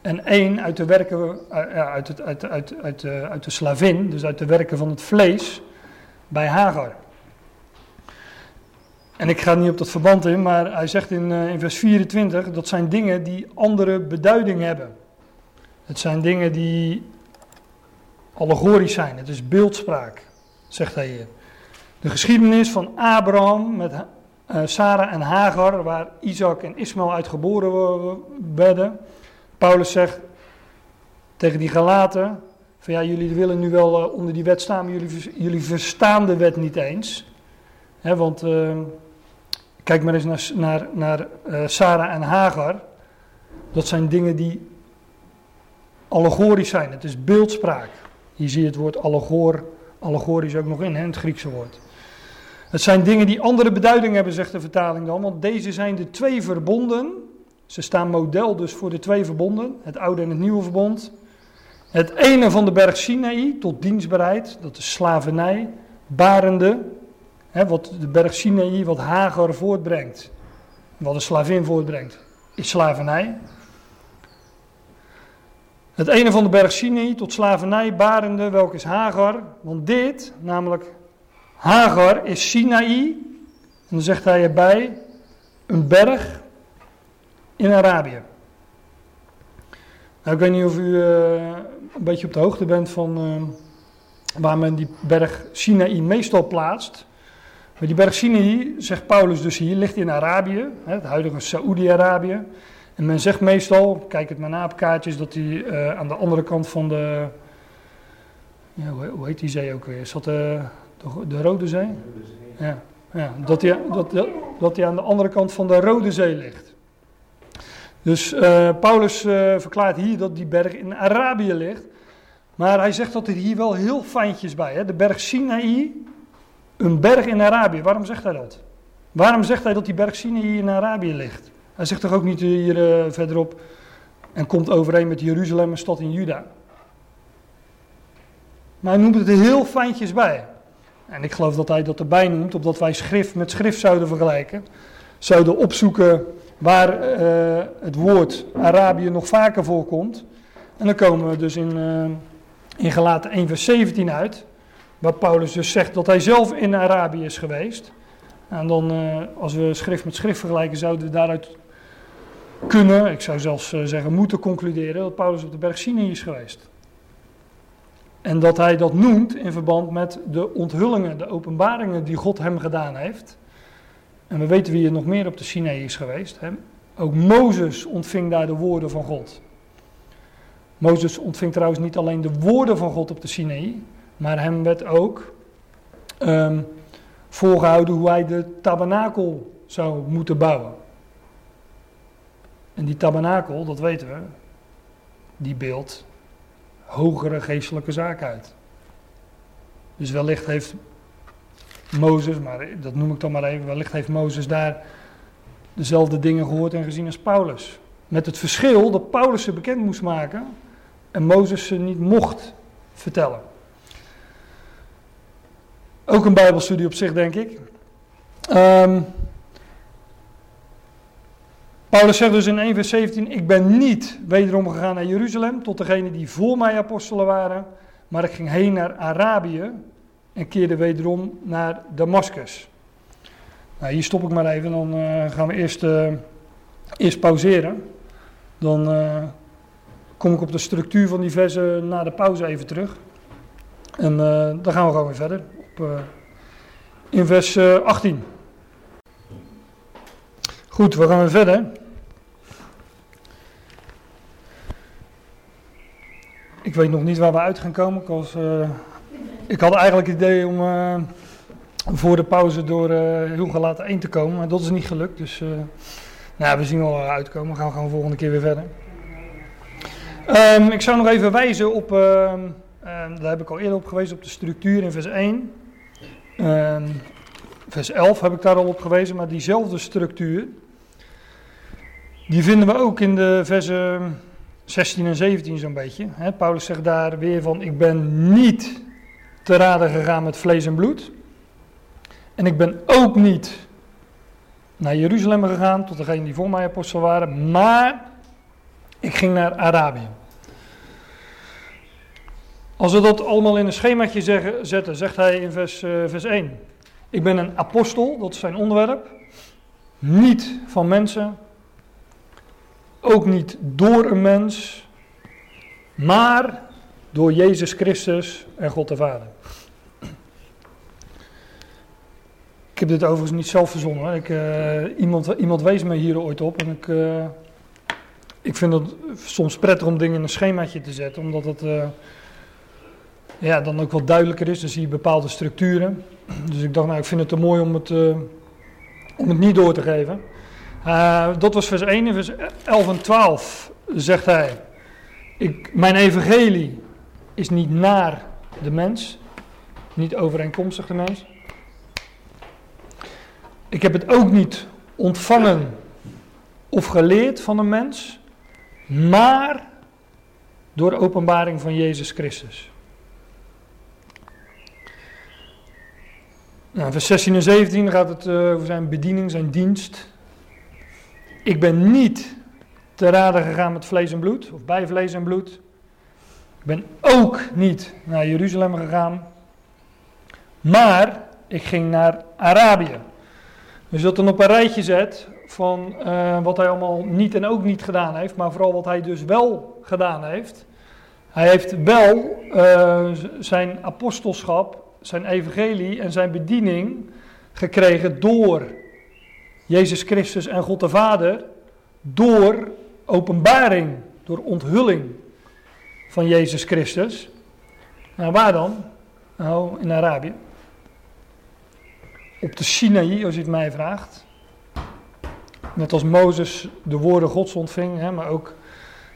en één uit de werken, uh, uit, het, uit, uit, uit, uh, uit de slavin, dus uit de werken van het vlees, bij Hagar. En ik ga niet op dat verband in, maar hij zegt in, uh, in vers 24, dat zijn dingen die andere beduiding hebben. Het zijn dingen die allegorisch zijn, het is beeldspraak, zegt hij hier. De geschiedenis van Abraham met uh, Sarah en Hagar, waar Isaac en Ismaël uit geboren werden. Paulus zegt tegen die Galaten, van ja, jullie willen nu wel uh, onder die wet staan, maar jullie, jullie verstaan de wet niet eens. Want uh, kijk maar eens naar, naar, naar Sarah en Hagar. Dat zijn dingen die allegorisch zijn. Het is beeldspraak. Hier zie je het woord allegor, allegorisch ook nog in, het Griekse woord. Het zijn dingen die andere beduiding hebben, zegt de vertaling dan. Want deze zijn de twee verbonden. Ze staan model dus voor de twee verbonden, het oude en het nieuwe verbond. Het ene van de berg Sinaï tot dienstbaarheid, dat is slavernij, barende, hè, wat de berg Sinaï, wat Hagar voortbrengt, wat een slavin voortbrengt, is slavernij. Het ene van de berg Sinai tot slavernij barende, welke is Hagar. Want dit, namelijk Hagar, is Sinaï. En dan zegt hij erbij, een berg in Arabië. Nou, ik weet niet of u uh, een beetje op de hoogte bent van uh, waar men die berg Sinaï meestal plaatst. Maar die berg Sinaï, zegt Paulus dus hier, ligt in Arabië, het huidige Saoedi-Arabië. En men zegt meestal, kijk het maar na op kaartjes, dat hij uh, aan de andere kant van de. Ja, hoe, heet die zee ook weer? Is dat de, de, de Rode Zee? Ja, ja dat, hij, dat, dat, hij aan de andere kant van de Rode Zee ligt. Dus uh, Paulus uh, verklaart hier dat die berg in Arabië ligt. Maar hij zegt dat er hier wel heel fijntjes bij. Hè? De berg Sinaï, een berg in Arabië. Waarom zegt hij dat? Waarom zegt hij dat die berg Sinaï in Arabië ligt? Hij zegt toch ook niet hier uh, verderop en komt overeen met Jeruzalem, een stad in Juda. Maar hij noemt het er heel fijntjes bij. En ik geloof dat hij dat erbij noemt, opdat wij schrift met schrift zouden vergelijken. Zouden opzoeken waar uh, het woord Arabië nog vaker voorkomt. En dan komen we dus in, uh, in Galaten 1 vers 17 uit. Waar Paulus dus zegt dat hij zelf in Arabië is geweest. En dan, uh, als we schrift met schrift vergelijken, zouden we daaruit kunnen, ik zou zelfs zeggen moeten concluderen, dat Paulus op de berg Sinai is geweest. En dat hij dat noemt in verband met de onthullingen, de openbaringen die God hem gedaan heeft. En we weten wie er nog meer op de Sinai is geweest. Hè? Ook Mozes ontving daar de woorden van God. Mozes ontving trouwens niet alleen de woorden van God op de Sinai, maar hem werd ook um, voorgehouden hoe hij de tabernakel zou moeten bouwen. En die tabernakel, dat weten we, die beeldt hogere geestelijke zaken uit. Dus wellicht heeft Mozes, maar dat noem ik dan maar even, wellicht heeft Mozes daar dezelfde dingen gehoord en gezien als Paulus. Met het verschil dat Paulus ze bekend moest maken en Mozes ze niet mocht vertellen. Ook een Bijbelstudie op zich, denk ik. Um, Paulus zegt dus in 1 vers 17, ik ben niet wederom gegaan naar Jeruzalem tot degenen die voor mij apostelen waren, maar ik ging heen naar Arabië en keerde wederom naar Damascus. Nou, hier stop ik maar even, dan uh, gaan we eerst, uh, eerst pauzeren. Dan uh, kom ik op de structuur van die versen na de pauze even terug. En dan gaan we gewoon weer verder. Op, in vers 18. Goed, we gaan weer verder. Ik weet nog niet waar we uit gaan komen. Ik, uh, ik had eigenlijk het idee om uh, voor de pauze door uh, laten 1 te komen, maar dat is niet gelukt. Dus nou, we zien wel waar we uitkomen. We gaan gewoon volgende keer weer verder. Um, ik zou nog even wijzen op, um, daar heb ik al eerder op gewezen, op de structuur in vers 1. Um, vers 11 heb ik daar al op gewezen, maar diezelfde structuur, die vinden we ook in de versen 16 en 17 zo'n beetje. Hè, Paulus zegt daar weer van, ik ben niet te raden gegaan met vlees en bloed. En ik ben ook niet naar Jeruzalem gegaan, tot degenen die voor mij apostel waren, maar ik ging naar Arabië. Als we dat allemaal in een schemaatje zeggen, zetten, zegt hij in vers, uh, vers 1. Ik ben een apostel, dat is zijn onderwerp. Niet van mensen, ook niet door een mens, maar door Jezus Christus en God de Vader. Ik heb dit overigens niet zelf verzonnen. Ik, uh, iemand, iemand wees me hier ooit op en ik, uh, ik vind het soms prettig om dingen in een schemaatje te zetten, omdat het uh, ja, dan ook wat duidelijker is. Dan zie je bepaalde structuren. Dus ik dacht, nou, ik vind het te mooi om het, om het niet door te geven. Uh, dat was vers 1. In vers 11 en 12 zegt hij: ik, Mijn evangelie is niet naar de mens, niet overeenkomstig de mens. Ik heb het ook niet ontvangen of geleerd van een mens, maar door openbaring van Jezus Christus. Nou, vers 16 en 17 gaat het uh, over zijn bediening, zijn dienst. Ik ben niet te raden gegaan met vlees en bloed, of bij vlees en bloed. Ik ben ook niet naar Jeruzalem gegaan, maar ik ging naar Arabië. Dus dat dan op een rijtje zet van uh, wat hij allemaal niet en ook niet gedaan heeft, maar vooral wat hij dus wel gedaan heeft. Hij heeft wel uh, zijn apostelschap, zijn evangelie en zijn bediening gekregen door Jezus Christus en God de Vader door openbaring, door onthulling van Jezus Christus. Nou, waar dan? Nou, in Arabië. Op de Sinaï, als u het mij vraagt. Net als Mozes de woorden Gods ontving, hè, maar ook,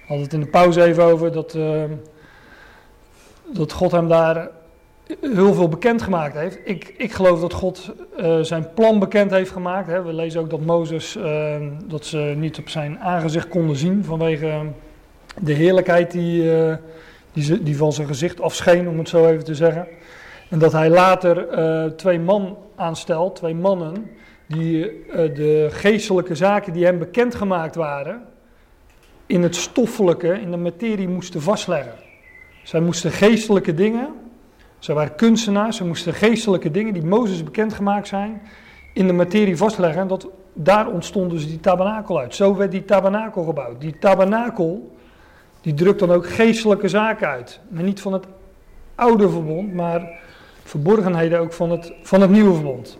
had het in de pauze even over, dat, uh, dat God hem daar heel veel bekend gemaakt heeft. Ik, ik geloof dat God uh, zijn plan bekend heeft gemaakt. Hè. We lezen ook dat Mozes, uh, dat ze niet op zijn aangezicht konden zien vanwege de heerlijkheid die, uh, die, ze, die, van zijn gezicht afscheen, om het zo even te zeggen. En dat hij later twee man aanstelt, twee mannen, die de geestelijke zaken die hem bekend gemaakt waren, in het stoffelijke, in de materie moesten vastleggen. Zij moesten geestelijke dingen ze waren kunstenaars, ze moesten geestelijke dingen die Mozes bekendgemaakt zijn, in de materie vastleggen. En dat, daar ontstond dus die tabernakel uit. Zo werd die tabernakel gebouwd. Die tabernakel, die drukt dan ook geestelijke zaken uit. Maar niet van het oude verbond, maar verborgenheden ook van het, van het nieuwe verbond.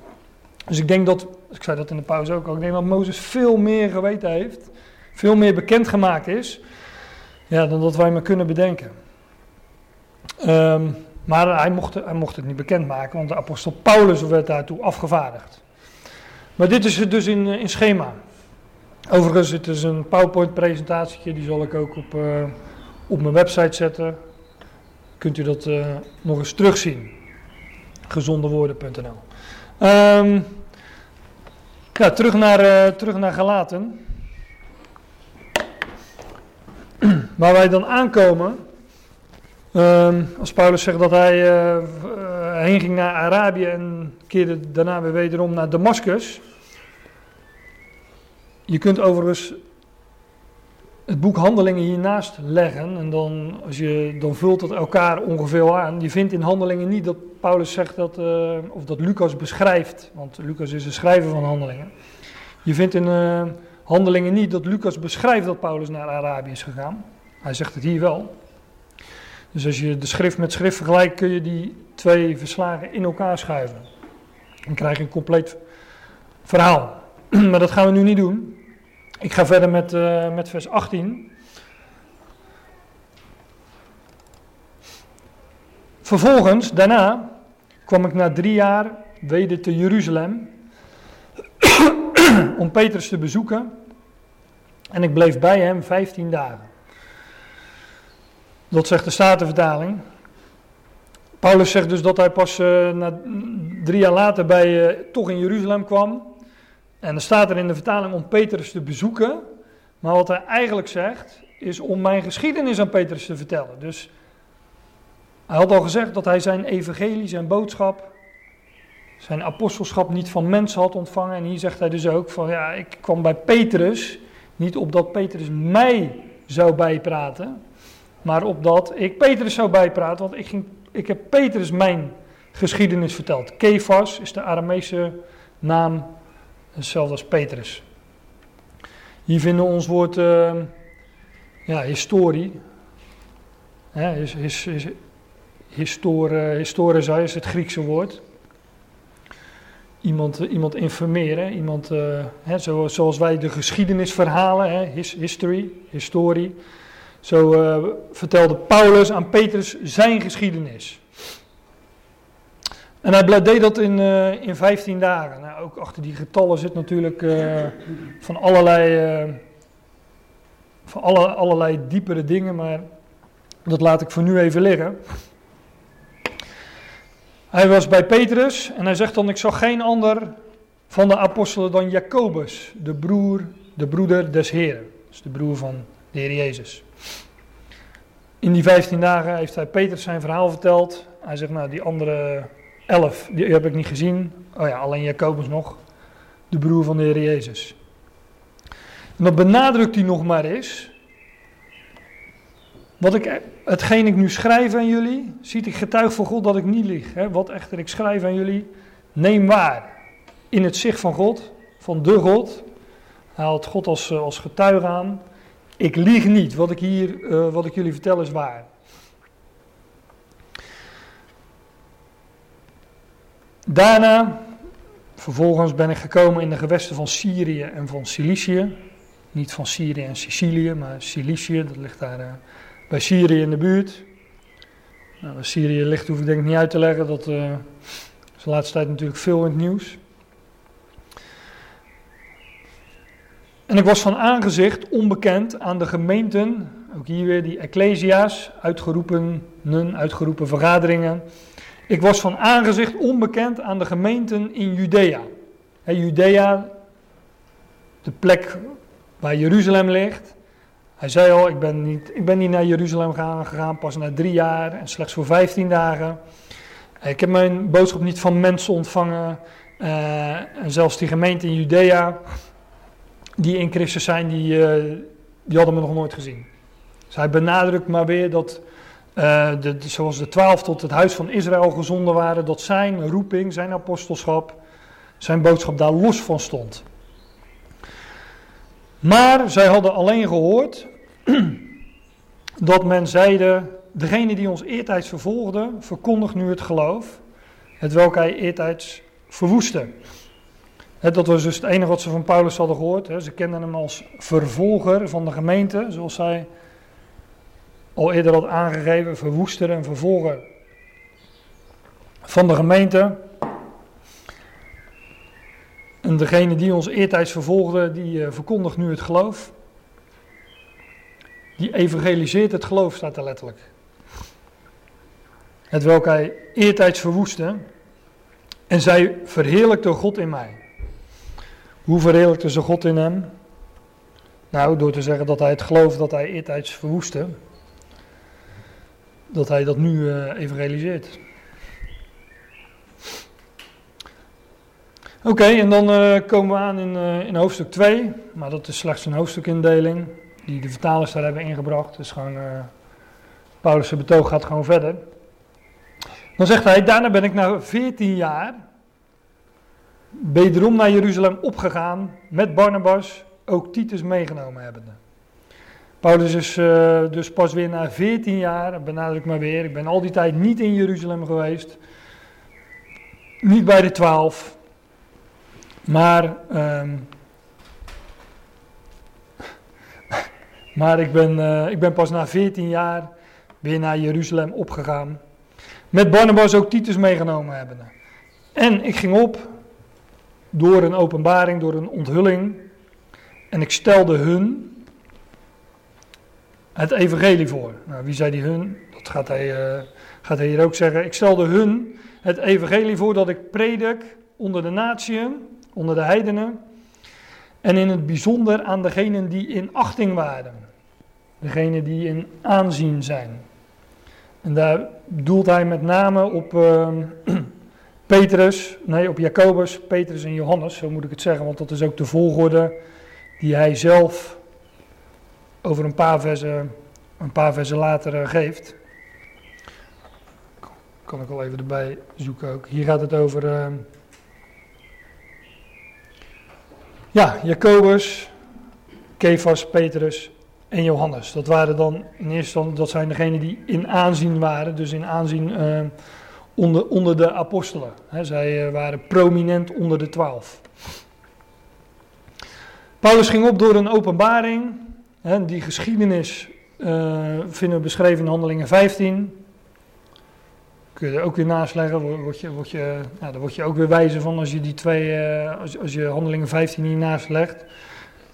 Dus ik denk dat, ik zei dat in de pauze ook al, ik denk dat Mozes veel meer geweten heeft, veel meer bekendgemaakt is, ja, dan dat wij maar kunnen bedenken. Um, maar hij mocht, hij mocht het niet bekendmaken, want de apostel Paulus werd daartoe afgevaardigd. Maar dit is het dus in, in schema. Overigens, het is een PowerPoint-presentatie, die zal ik ook op, uh, op mijn website zetten. Kunt u dat uh, nog eens terugzien. Gezondewoorden.nl Ehm, ja, terug naar, uh, terug naar Galaten. Waar wij dan aankomen, ehm, als Paulus zegt dat hij uh, heen ging naar Arabië en keerde daarna weer wederom naar Damascus. Je kunt overigens het boek Handelingen hiernaast leggen. En dan, als je, dan vult het elkaar ongeveer aan. Je vindt in Handelingen niet dat Paulus zegt dat, uh, of dat Lucas beschrijft, want Lucas is de schrijver van Handelingen. Je vindt in Handelingen niet dat Lucas beschrijft dat Paulus naar Arabië is gegaan. Hij zegt het hier wel. Dus als je de schrift met schrift vergelijkt, kun je die twee verslagen in elkaar schuiven. Dan krijg je een compleet verhaal. maar dat gaan we nu niet doen. Ik ga verder met, uh, met vers 18. Vervolgens, daarna, kwam ik na drie jaar weder te Jeruzalem om Petrus te bezoeken. En ik bleef bij hem 15 dagen. Dat zegt de Statenvertaling. Paulus zegt dus dat hij pas uh, na, drie jaar later bij, uh, toch in Jeruzalem kwam. En dan staat er in de vertaling om Petrus te bezoeken. Maar wat hij eigenlijk zegt, is om mijn geschiedenis aan Petrus te vertellen. Dus hij had al gezegd dat hij zijn evangelie, zijn boodschap, zijn apostelschap niet van mensen had ontvangen. En hier zegt hij dus ook van ja, ik kwam bij Petrus, niet opdat Petrus mij zou bijpraten, maar opdat ik Petrus zou bijpraten. Want ik, ging, ik heb Petrus mijn geschiedenis verteld. Kefas is de Aramese naam Hetzelfde als Petrus. Hier vinden we ons woord uh, ja, historie. Ja, his, his, historie, is het Griekse woord. Iemand, iemand informeren, iemand, uh, hè, zo, zoals wij de geschiedenis verhalen, hè, his, history, historie. Zo uh, vertelde Paulus aan Petrus zijn geschiedenis. En hij deed dat in, uh, in 15 dagen. Nou, ook achter die getallen zit natuurlijk uh, van allerlei, van alle, allerlei diepere dingen, maar dat laat ik voor nu even liggen. Hij was bij Petrus en hij zegt dan: Ik zag geen ander van de apostelen dan Jacobus, de broer, de broeder des Heren. Dus de broer van de Heer Jezus. In die 15 dagen heeft hij Petrus zijn verhaal verteld. Hij zegt: Nou, die andere 11, die heb ik niet gezien. Oh ja, alleen Jacobus nog, de broer van de Heer Jezus. En dat benadrukt hij nog maar eens. Wat ik, hetgeen ik nu schrijf aan jullie, ziet ik getuig voor God dat ik niet lieg. Hè? Wat echter ik schrijf aan jullie, neem waar. In het zicht van God, van de God. Haalt God als, eh, als getuige aan. Ik lieg niet. Wat ik hier, uh, wat ik jullie vertel is waar. Daarna, vervolgens ben ik gekomen in de gewesten van Syrië en van Cilicië. Niet van Syrië en Sicilië, maar Cilicië, dat ligt daar uh, bij Syrië in de buurt. Nou, Syrië ligt hoef ik denk ik niet uit te leggen, dat uh, is de laatste tijd natuurlijk veel in het nieuws. En ik was van aangezicht onbekend aan de gemeenten, ook hier weer die ecclesia's, uitgeroepen, uitgeroepen vergaderingen ik was van aangezicht onbekend aan de gemeenten in Judea. He, Judea, de plek waar Jeruzalem ligt. Hij zei al, ik ben niet, ik ben niet naar Jeruzalem gegaan, pas na drie jaar en slechts voor vijftien dagen. Ik heb mijn boodschap niet van mensen ontvangen. Uh, en zelfs die gemeenten in Judea, die in Christus zijn, die, uh, die hadden me nog nooit gezien. Hij benadrukt maar weer dat uh, de, zoals de twaalf tot het huis van Israël gezonden waren, dat zijn roeping, zijn apostelschap, zijn boodschap daar los van stond. Maar zij hadden alleen gehoord dat men zeide, degene die ons eertijds vervolgde, verkondigt nu het geloof, het welk hij eertijds verwoestte. Dat was dus het enige wat ze van Paulus hadden gehoord. Ze kenden hem als vervolger van de gemeente, zoals zij al eerder had aangegeven, verwoester en vervolger van de gemeente. En degene die ons eertijds vervolgde, die uh, verkondigt nu het geloof. Die evangeliseert het geloof, staat er letterlijk. Het welk hij eertijds verwoestte. En zij verheerlijkte God in mij. Hoe verheerlijkte ze God in hem? Nou, door te zeggen dat hij het geloof dat hij eertijds verwoestte, dat hij dat nu uh, evangeliseert. Oké, en dan uh, komen we aan in, uh, in hoofdstuk 2, maar dat is slechts een hoofdstukindeling die de vertalers daar hebben ingebracht. Dus gewoon, Paulus' betoog gaat gewoon verder. Dan zegt hij, daarna ben ik na 14 jaar wederom naar Jeruzalem opgegaan met Barnabas, ook Titus meegenomen hebbende. Paulus is uh, dus pas weer na 14 jaar, benadruk maar weer, ik ben al die tijd niet in Jeruzalem geweest. Niet bij de twaalf. Maar, um, maar ik, ben, uh, ik ben pas na 14 jaar weer naar Jeruzalem opgegaan. Met Barnabas ook Titus meegenomen hebbende. En ik ging op door een openbaring, door een onthulling. En ik stelde hun het evangelie voor. Nou, wie zei die hun? Dat gaat hij, uh, gaat hij hier ook zeggen. Ik stelde hun het evangelie voor dat ik predik onder de natieën, onder de heidenen. En in het bijzonder aan degenen die in achting waren. Degenen die in aanzien zijn. En daar doelt hij met name op uh, Petrus, nee, op Jacobus, Petrus en Johannes, zo moet ik het zeggen, want dat is ook de volgorde die hij zelf over een paar versen, een paar versen later uh, geeft. Kan ik wel even erbij zoeken ook. Hier gaat het over. Uh, ja, Jacobus, Kefas, Petrus en Johannes. Dat waren dan in eerste instantie, dat zijn degenen die in aanzien waren, dus in aanzien uh, onder, onder de apostelen. Zij uh, waren prominent onder de twaalf. Paulus ging op door een openbaring. Die geschiedenis uh, vinden we beschreven in Handelingen 15. Kun je er ook weer naast leggen. Word je, word je, nou, daar word je ook weer wijzer van als je die twee, als, als je Handelingen 15 hier naast legt.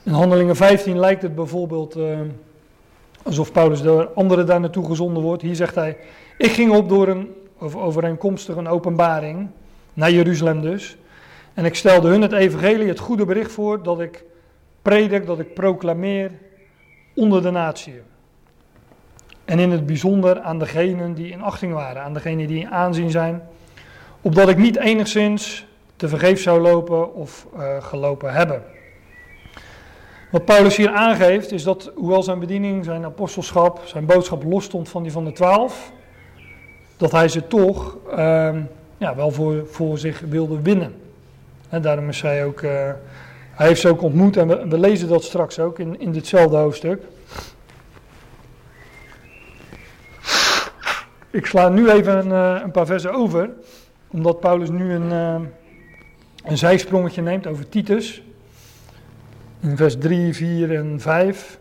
In Handelingen 15 lijkt het bijvoorbeeld alsof Paulus door anderen daar naartoe gezonden wordt. Hier zegt hij: Ik ging op door een overeenkomstig een openbaring naar Jeruzalem dus. En ik stelde hun het evangelie, het goede bericht voor dat ik predik, dat ik proclameer onder de natie. En in het bijzonder aan degenen die in achting waren, aan degenen die in aanzien zijn, opdat ik niet enigszins te vergeef zou lopen of uh, gelopen hebben. Wat Paulus hier aangeeft is dat hoewel zijn bediening, zijn apostelschap, zijn boodschap losstond van die van de twaalf, dat hij ze toch uh, ja, wel voor, voor zich wilde winnen. En daarom is hij ook, uh, hij heeft ze ook ontmoet en we, lezen dat straks ook in, in ditzelfde hoofdstuk. Ik sla nu even een, uh, een paar versen over, omdat Paulus nu een, uh, een zijsprongetje neemt over Titus in vers 3, 4 en 5.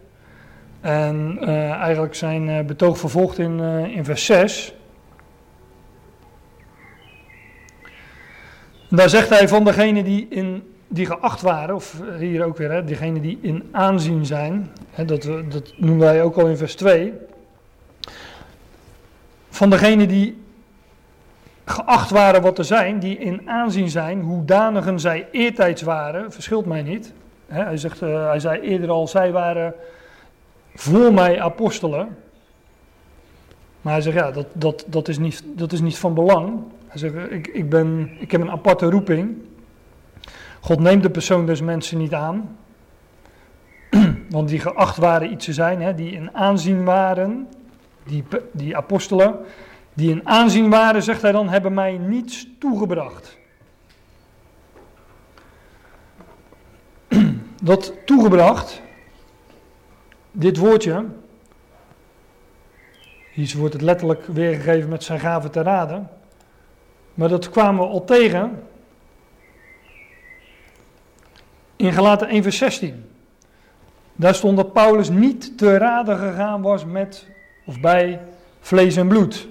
En eigenlijk zijn betoog vervolgt in, in vers 6. Daar zegt hij van degenen die, in, die geacht waren, of hier ook weer, hè, diegenen die in aanzien zijn. Hè, dat, dat noemde hij ook al in vers 2. Van degenen die geacht waren wat te zijn, die in aanzien zijn, hoedanigen zij eertijds waren, verschilt mij niet hij, zegt, uh, hij zei eerder al, zij waren voor mij apostelen. Maar hij zegt, ja, dat, dat, dat, is, niet, dat is niet van belang. Hij zegt, ik, ik, ben, ik heb een aparte roeping. God neemt de persoon des mensen niet aan. Want die geacht waren iets te zijn, hè, die in aanzien waren, die, die apostelen, die in aanzien waren, zegt hij dan, hebben mij niets toegebracht. dat toegebracht, dit woordje, hier wordt het letterlijk weergegeven met zijn gave te raden, maar dat kwamen we al tegen in Galaten 1 vers 16. Daar stond dat Paulus niet te raden gegaan was met of bij vlees en bloed.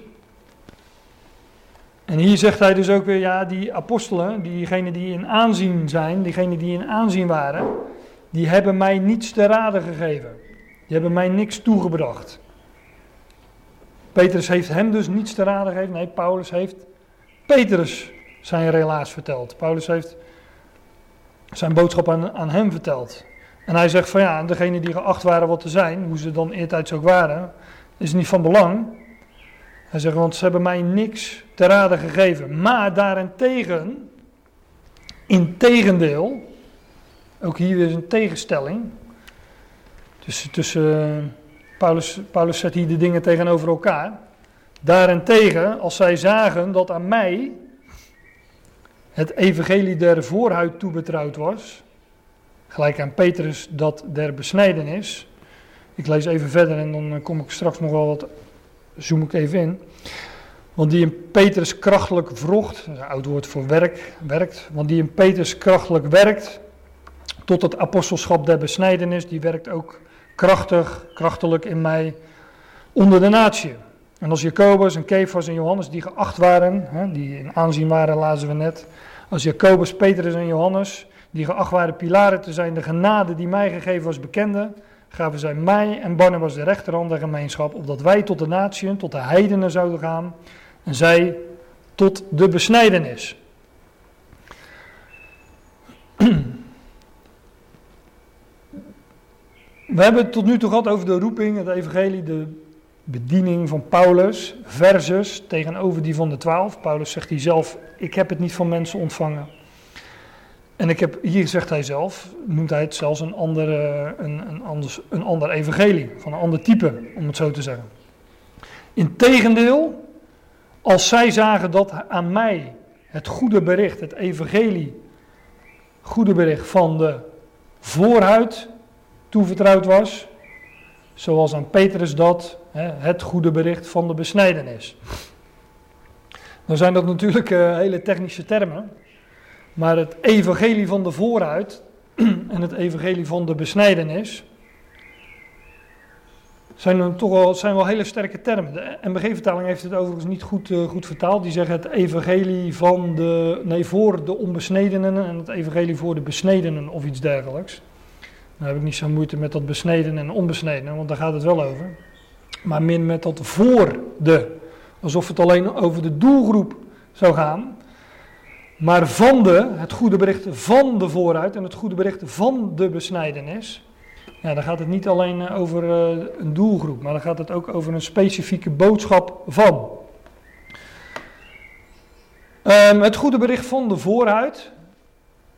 En hier zegt hij dus ook weer, ja, die apostelen, diegenen die in aanzien zijn, diegenen die in aanzien waren, die hebben mij niets te raden gegeven. Die hebben mij niks toegebracht. Petrus heeft hem dus niets te raden gegeven. Nee, Paulus heeft Petrus zijn relaas verteld. Paulus heeft zijn boodschap aan, aan hem verteld. En hij zegt van ja, degene die geacht waren wat te zijn, hoe ze dan eertijds ook waren, is niet van belang. Hij zegt, want ze hebben mij niks te raden gegeven. Maar daarentegen, in tegendeel, ook hier weer een tegenstelling. Tussen, tussen Paulus, Paulus zet hier de dingen tegenover elkaar. Daarentegen, als zij zagen dat aan mij het evangelie der voorhuid toebetrouwd was, gelijk aan Petrus dat der besnijdenis. Ik lees even verder en dan kom ik straks nog wel wat, zoom ik even in. Want die in Petrus krachtelijk vrocht, een oud woord voor werk, werkt, want die in Petrus krachtelijk werkt, tot het apostelschap der besnijdenis, die werkt ook krachtig, krachtelijk in mij onder de natie. En als Jacobus en Kefas en Johannes die geacht waren, hè, die in aanzien waren, lazen we net. Als Jacobus, Petrus en Johannes, die geacht waren pilaren te zijn, de genade die mij gegeven was bekende, gaven zij mij en Barnabas de rechterhand der gemeenschap, opdat wij tot de natieën, tot de heidenen zouden gaan, en zij tot de besnijdenis. We hebben het tot nu toe gehad over de roeping, het evangelie, de bediening van Paulus versus tegenover die van de twaalf. Paulus zegt hier zelf, ik heb het niet van mensen ontvangen. En ik heb, hier zegt hij zelf, noemt hij het zelfs een, andere, een, een, anders, een ander evangelie, van een ander type, om het zo te zeggen. Integendeel, als zij zagen dat aan mij het goede bericht, het evangelie, goede bericht van de voorhuid toevertrouwd was, zoals aan Petrus dat, het goede bericht van de besnijdenis. Nou zijn dat natuurlijk uh, hele technische termen, maar het evangelie van de vooruit en het evangelie van de besnijdenis zijn toch wel, zijn wel hele sterke termen. De MBG-vertaling heeft het overigens niet goed, uh, goed vertaald. Die zeggen het evangelie van de, nee, voor de onbesnedenen en het evangelie voor de besnedenen of iets dergelijks. Dan heb ik niet zo moeite met dat besneden en onbesneden, want daar gaat het wel over. Maar min met dat voor de. Alsof het alleen over de doelgroep zou gaan. Maar van de, het goede bericht van de vooruit en het goede bericht van de besnijdenis. Ja, dan gaat het niet alleen eh, over eh, een doelgroep, maar dan gaat het ook over een specifieke boodschap van. Um, het goede bericht van de vooruit,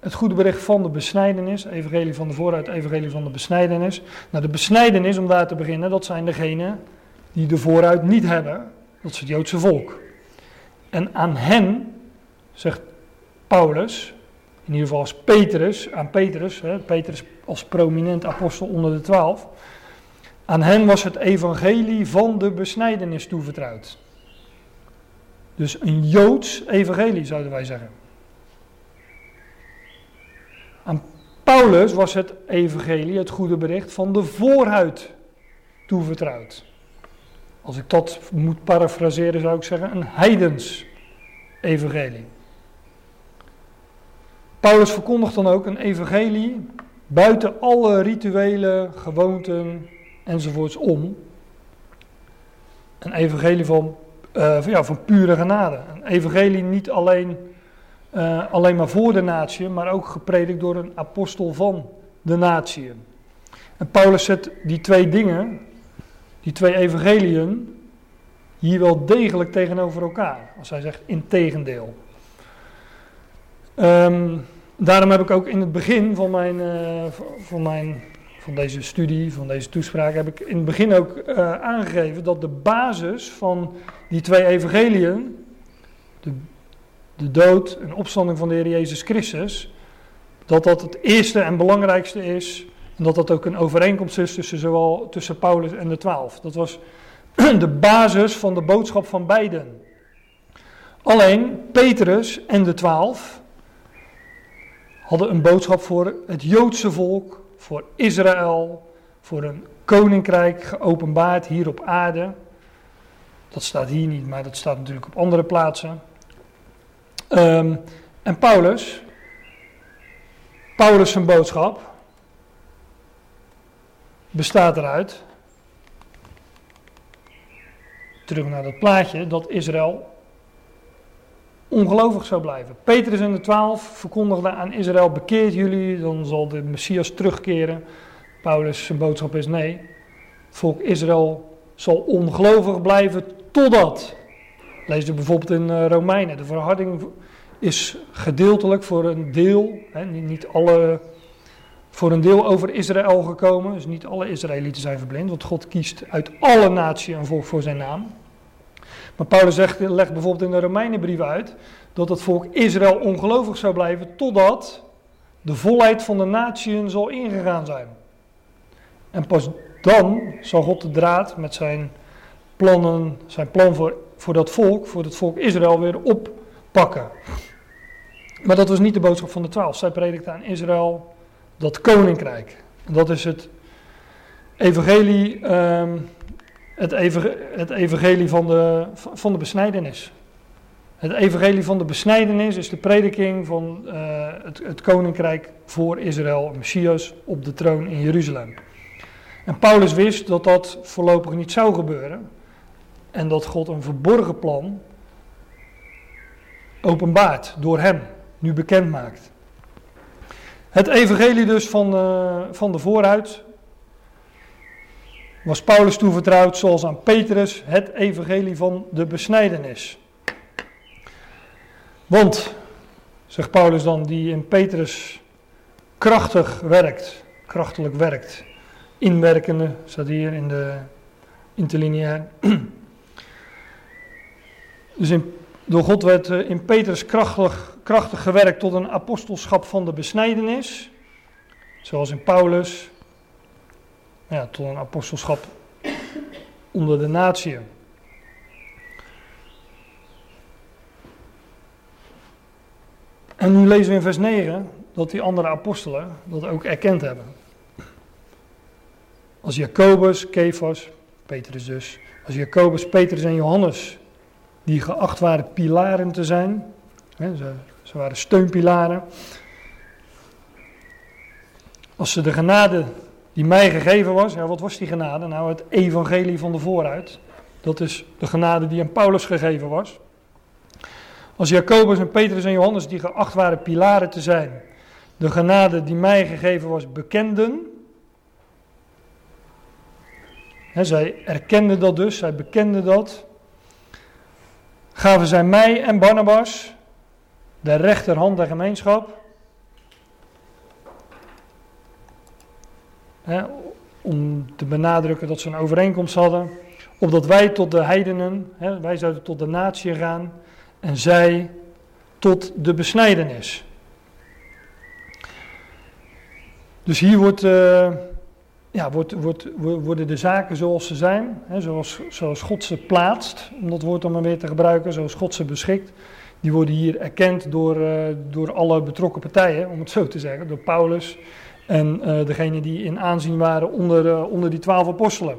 het goede bericht van de besnijdenis, evangelie van de vooruit, evangelie van de besnijdenis. Nou, de besnijdenis, om daar te beginnen, dat zijn degenen die de vooruit niet hebben. Dat is het Joodse volk. En aan hen, zegt Paulus, in ieder geval als Petrus, aan Petrus, hè, Petrus als prominent apostel onder de twaalf, aan hen was het evangelie van de besnijdenis toevertrouwd. Dus een Joods evangelie zouden wij zeggen. Aan Paulus was het evangelie, het goede bericht, van de voorhuid toevertrouwd. Als ik dat moet parafraseren zou ik zeggen een heidens evangelie. Paulus verkondigt dan ook een evangelie buiten alle rituelen, gewoonten enzovoorts om. Een evangelie van, uh, ja, van pure genade. Een evangelie niet alleen uh, alleen maar voor de natie, maar ook gepredikt door een apostel van de natie. En Paulus zet die twee dingen, die twee evangeliën, hier wel degelijk tegenover elkaar. Als hij zegt in tegendeel. Um, daarom heb ik ook in het begin van mijn, uh, van mijn van deze studie, van deze toespraak, heb ik in het begin ook uh, aangegeven dat de basis van die twee evangeliën, de dood en opstanding van de Heer Jezus Christus, dat dat het eerste en belangrijkste is. En dat dat ook een overeenkomst is tussen, zowel, tussen Paulus en de twaalf. Dat was de basis van de boodschap van beiden. Alleen Petrus en de twaalf hadden een boodschap voor het Joodse volk, voor Israël, voor een koninkrijk geopenbaard hier op aarde. Dat staat hier niet, maar dat staat natuurlijk op andere plaatsen. Um, en Paulus, Paulus zijn boodschap, bestaat eruit, terug naar dat plaatje, dat Israël ongelovig zou blijven. Petrus en de twaalf verkondigden aan Israël, bekeert jullie, dan zal de Messias terugkeren. Paulus' zijn boodschap is nee. Volk Israël zal ongelovig blijven totdat. Lees je bijvoorbeeld in eh, Romeinen. De verharding is gedeeltelijk voor een deel, hè, niet alle, voor een deel over Israël gekomen. Dus niet alle Israëlieten zijn verblind, want God kiest uit alle naties een volk voor zijn naam. Maar Paulus zegt, legt bijvoorbeeld in de Romeinenbrief uit dat het volk Israël ongelovig zou blijven totdat de volheid van de natieën zal ingegaan zijn. En pas dan zal God de draad met zijn plannen, zijn plan voor, voor dat volk, voor het volk Israël weer oppakken. Maar dat was niet de boodschap van de twaalf. Zij predikte aan Israël dat koninkrijk. Dat is het evangelie, um, het, evangelie van de, van de besnijdenis. Het evangelie van de besnijdenis is de prediking van uh, het, het, koninkrijk voor Israël, Messias op de troon in Jeruzalem. En Paulus wist dat dat voorlopig niet zou gebeuren en dat God een verborgen plan openbaart door hem, nu bekend maakt. Het evangelie dus van, uh, van de vooruit was Paulus toevertrouwd zoals aan Petrus het evangelie van de besnijdenis. Want, zegt Paulus dan, die in Petrus krachtig werkt, krachtelijk werkt, inwerkende, staat hier in de interlineair. Dus door God werd eh, in Petrus krachtig, krachtig gewerkt tot een apostelschap van de besnijdenis, zoals in Paulus, ja, tot een apostelschap onder de natieën. En nu lezen we in vers 9 dat die andere apostelen dat ook erkend hebben. Als Jacobus, Kefas, Petrus dus, als Jacobus, Petrus en Johannes, die geacht waren pilaren te zijn, hè, ze waren steunpilaren. Als ze de genade die mij gegeven was, ja, wat was die genade? Nou, het evangelie van de vooruit. Dat is de genade die aan Paulus gegeven was. Als Jacobus en Petrus en Johannes, die geacht waren pilaren te zijn, de genade die mij gegeven was, bekenden. zij erkenden dat dus, zij bekenden dat. Gaven zij mij en Barnabas, de rechterhand der gemeenschap, om te benadrukken dat ze een overeenkomst hadden, opdat wij tot de heidenen, wij zouden tot de natie gaan, en zij tot de besnijdenis. Dus hier wordt, uh, ja, wordt, wordt, worden de zaken zoals ze zijn, hè, zoals, zoals God ze plaatst, om dat woord dan maar weer te gebruiken, zoals God ze beschikt, die worden hier erkend door, uh, door alle betrokken partijen, om het zo te zeggen, door Paulus en uh, degene die in aanzien waren onder, onder die twaalf apostelen.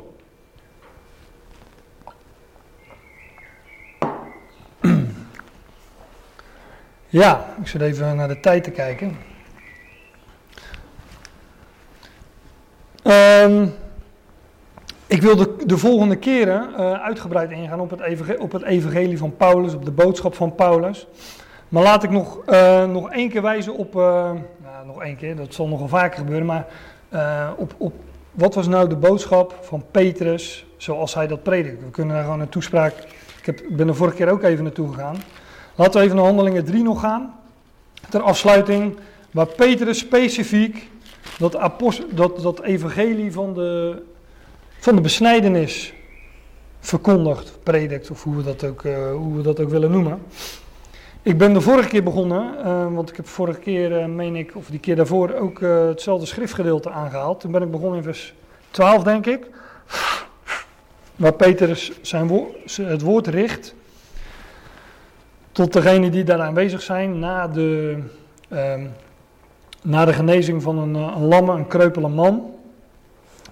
Ja, ik zit even naar de tijd te kijken. Um, ik wil de, de volgende keren uh, uitgebreid ingaan op het, evangelie, op het evangelie van Paulus, op de boodschap van Paulus. Maar laat ik nog, uh, nog één keer wijzen op, uh, nou, nog één keer, dat zal nogal vaker gebeuren, maar op, op wat was nou de boodschap van Petrus zoals hij dat predikte. We kunnen daar gewoon een toespraak, ik heb, ben er vorige keer ook even naartoe gegaan. Laten we even naar Handelingen 3 nog gaan. Ter afsluiting, waar Petrus specifiek dat, dat, dat evangelie van de, van de besnijdenis verkondigt, predikt, of hoe we dat ook, uh, hoe we dat ook willen noemen. Ik ben de vorige keer begonnen, uh, want ik heb vorige keer, uh, meen ik, of die keer daarvoor, ook hetzelfde schriftgedeelte aangehaald. Toen ben ik begonnen in vers 12, denk ik. Waar Petrus zijn het woord richt tot degenen die daar aanwezig zijn na de, um, na de genezing van een, eh, een lamme, een kreupele man.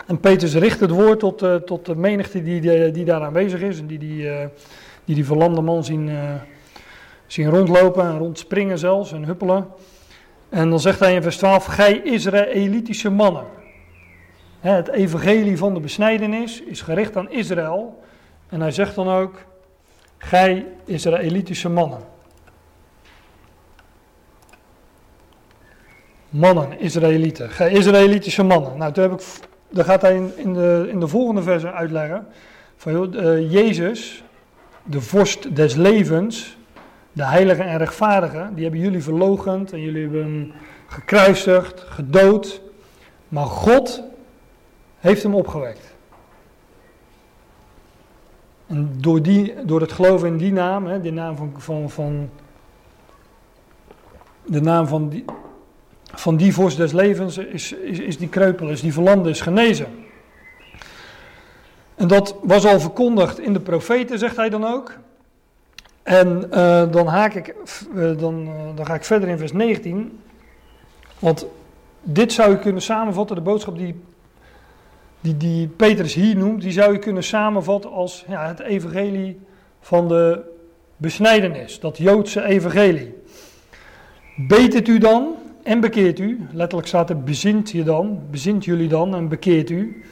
En Petrus richt het woord tot, eh, tot de menigte die, die, daar aanwezig is en die die, uh, die, die verlamde man zien, eh, zien rondlopen en rondspringen zelfs en huppelen. En dan zegt hij in vers 12, gij Israëlitische mannen. Hè, het evangelie van de besnijdenis is gericht aan Israël. En hij zegt dan ook, gij Israëlitische mannen. Mannen, Israëlieten. Gij Israëlitische mannen. Nou, toen heb ik daar gaat hij in, de, in de volgende verse uitleggen. Van, joh, Jezus, de vorst des levens, de heilige en rechtvaardige, die hebben jullie verlogend en jullie hebben hem gekruisigd, gedood. Maar God heeft hem opgewekt. En door, die, door het geloven in die naam, hè, de naam van, van, van de naam van die, van die vorst des levens, is, is, is die kreupel, is die verlande, is genezen. En dat was al verkondigd in de profeten, zegt hij dan ook. En uh, dan, haak ik, uh, dan, uh, dan ga ik verder in vers 19. Want dit zou je kunnen samenvatten, de boodschap die, die, die Petrus hier noemt, die zou je kunnen samenvatten als ja, het evangelie van de besnijdenis, dat Joodse evangelie. Betert u dan en bekeert u, letterlijk staat er bezint je dan, bezint jullie dan en bekeert u.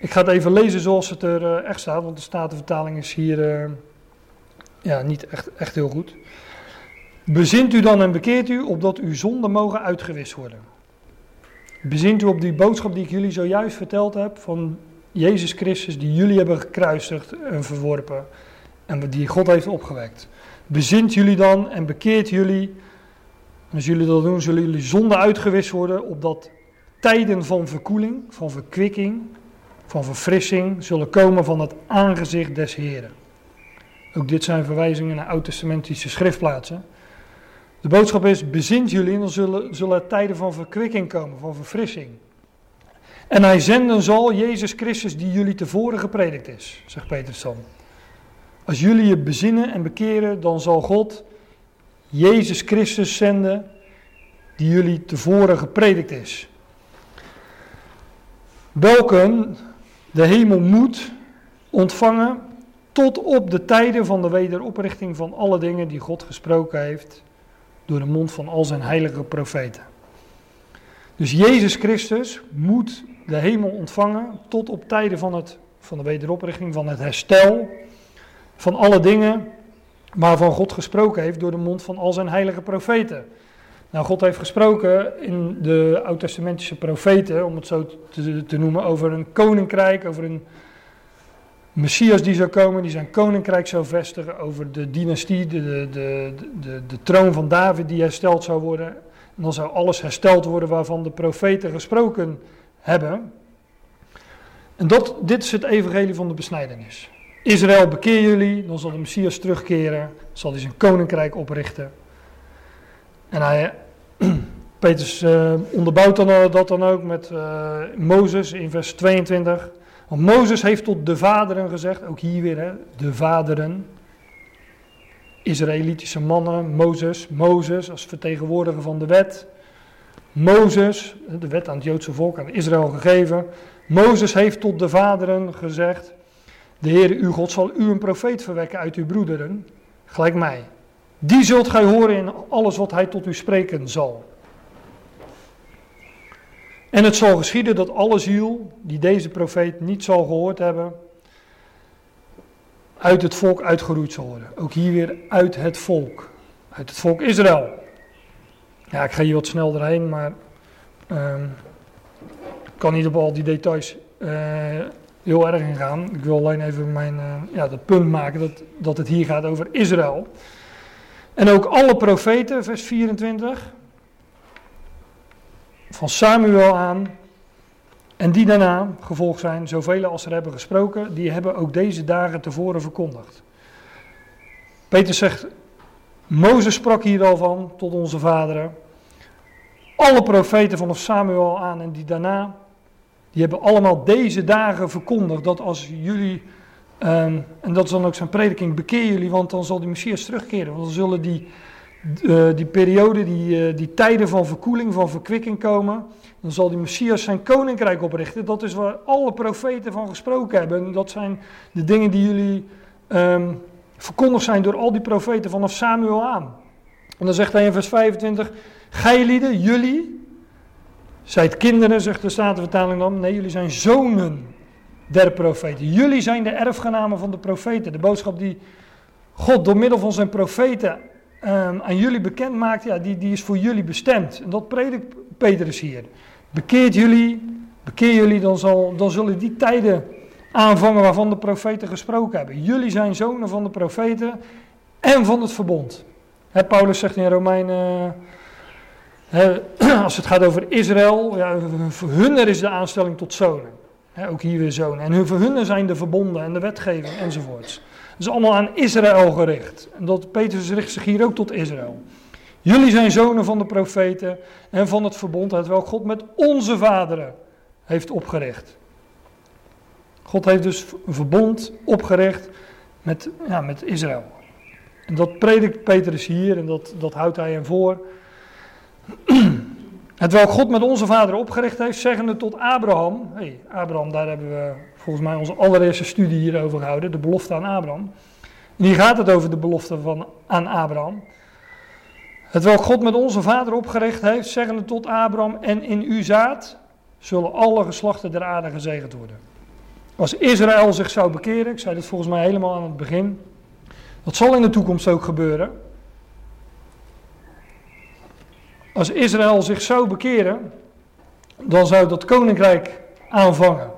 Ik ga het even lezen zoals het er uh, echt staat, want de Statenvertaling is hier uh, ja, niet echt, echt heel goed. Bezint u dan en bekeert u, opdat uw zonden mogen uitgewist worden. Bezint u op die boodschap die ik jullie zojuist verteld heb van Jezus Christus, die jullie hebben gekruisigd en verworpen en die God heeft opgewekt. Bezint jullie dan en bekeert jullie. Als jullie dat doen, zullen jullie zonden uitgewist worden, opdat tijden van verkoeling, van verkwikking, van verfrissing zullen komen van het aangezicht des Heren. Ook dit zijn verwijzingen naar oud-testamentische schriftplaatsen. De boodschap is, bezint jullie en dan zullen, zullen tijden van verkwikking komen, van verfrissing. En hij zenden zal Jezus Christus die jullie tevoren gepredikt is, zegt Petrus. Als jullie je bezinnen en bekeren, dan zal God Jezus Christus zenden die jullie tevoren gepredikt is. Welke de hemel moet ontvangen tot op de tijden van de wederoprichting van alle dingen die God gesproken heeft door de mond van al zijn heilige profeten. Dus Jezus Christus moet de hemel ontvangen tot op tijden van, het, van de wederoprichting, van het herstel, van alle dingen waarvan God gesproken heeft door de mond van al zijn heilige profeten. Nou, God heeft gesproken in de oud-testamentische profeten, om het zo te, te, noemen, over een koninkrijk, over een Messias die zou komen, die zijn koninkrijk zou vestigen, over de dynastie, de, de, de, de, de troon van David die hersteld zou worden. En dan zou alles hersteld worden waarvan de profeten gesproken hebben. En dat, dit is het evangelie van de besnijdenis. Israël, bekeer jullie, dan zal de Messias terugkeren, zal hij zijn koninkrijk oprichten. En hij, Petrus uh, onderbouwt dan, dat dan ook met uh, Mozes in vers 22. Want Mozes heeft tot de vaderen gezegd, ook hier weer, hè, de vaderen. Israëlitische mannen, Mozes, Mozes als vertegenwoordiger van de wet. Mozes, de wet aan het Joodse volk, aan Israël gegeven. Mozes heeft tot de vaderen gezegd, de Heer uw God zal u een profeet verwekken uit uw broederen, gelijk mij. Die zult gij horen in alles wat hij tot u spreken zal. En het zal geschieden dat alle ziel die deze profeet niet zal gehoord hebben, uit het volk uitgeroeid zal worden. Ook hier weer uit het volk. Uit het volk Israël. Ja, ik ga hier wat snel doorheen, maar uh, ik kan niet op al die details uh, heel erg ingaan. Ik wil alleen even mijn, uh, ja, dat punt maken dat, dat het hier gaat over Israël. En ook alle profeten, vers 24, van Samuel aan en die daarna gevolgd zijn, zoveel als er hebben gesproken, die hebben ook deze dagen tevoren verkondigd. Peter zegt, Mozes sprak hier al van tot onze vaderen. Alle profeten vanaf Samuel aan en die daarna, die hebben allemaal deze dagen verkondigd dat als jullie Um, en dat is dan ook zijn prediking, bekeer jullie, want dan zal die Messias terugkeren. Want dan zullen die, uh, die periode, die, uh, die tijden van verkoeling, van verkwikking komen. Dan zal die Messias zijn koninkrijk oprichten. Dat is waar alle profeten van gesproken hebben. Dat zijn de dingen die jullie um, verkondigd zijn door al die profeten vanaf Samuel aan. En dan zegt hij in vers 25, gij lieden, jullie, zijt kinderen, zegt de Statenvertaling dan. Nee, jullie zijn zonen der profeten. Jullie zijn de erfgenamen van de profeten. De boodschap die God door middel van zijn profeten um, aan jullie bekend maakt, ja, die, die is voor jullie bestemd. En dat predikt Petrus hier. Bekeert jullie, bekeer jullie, dan, zal, dan zullen die tijden aanvangen waarvan de profeten gesproken hebben. Jullie zijn zonen van de profeten en van het verbond. Paulus zegt in Romeinen, als het gaat over Israël, ja, voor hun er is de aanstelling tot zonen. ook hier weer zonen. En voor hun zijn de verbonden en de wetgeving enzovoorts. Het is allemaal aan Israël gericht. En dat Petrus richt zich hier ook tot Israël. Jullie zijn zonen van de profeten en van het verbond, welk God met onze vaderen heeft opgericht. God heeft dus een verbond opgericht met, ja, met Israël. En dat predikt Petrus hier en dat, dat houdt hij hem voor. Het welk God met onze vader opgericht heeft, zeggende tot Abraham. Hey, Abraham, daar hebben we volgens mij onze allereerste studie hierover gehouden, de belofte aan Abraham. Hier gaat het over de belofte van, aan Abraham. Het welk God met onze vader opgericht heeft, zeggende tot Abraham, en in uw zaad zullen alle geslachten der aarde gezegend worden. Als Israël zich zou bekeren, ik zei dat volgens mij helemaal aan het begin, dat zal in de toekomst ook gebeuren. Als Israël zich zou bekeren, dan zou dat koninkrijk aanvangen.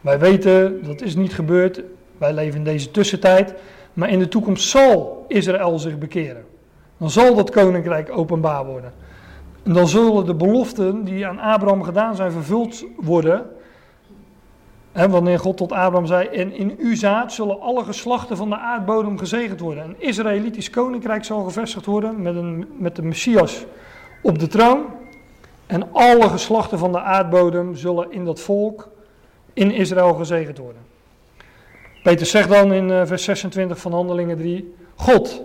Wij weten dat is niet gebeurd, wij leven in deze tussentijd, maar in de toekomst zal Israël zich bekeren. Dan zal dat koninkrijk openbaar worden. En dan zullen de beloften die aan Abraham gedaan zijn vervuld worden. En wanneer God tot Abraham zei: En in uw zaad zullen alle geslachten van de aardbodem gezegend worden. Een Israëlitisch koninkrijk zal gevestigd worden met, een, met de Messias op de troon. En alle geslachten van de aardbodem zullen in dat volk, in Israël gezegend worden. Peter zegt dan in eh, vers 26 van Handelingen 3: God,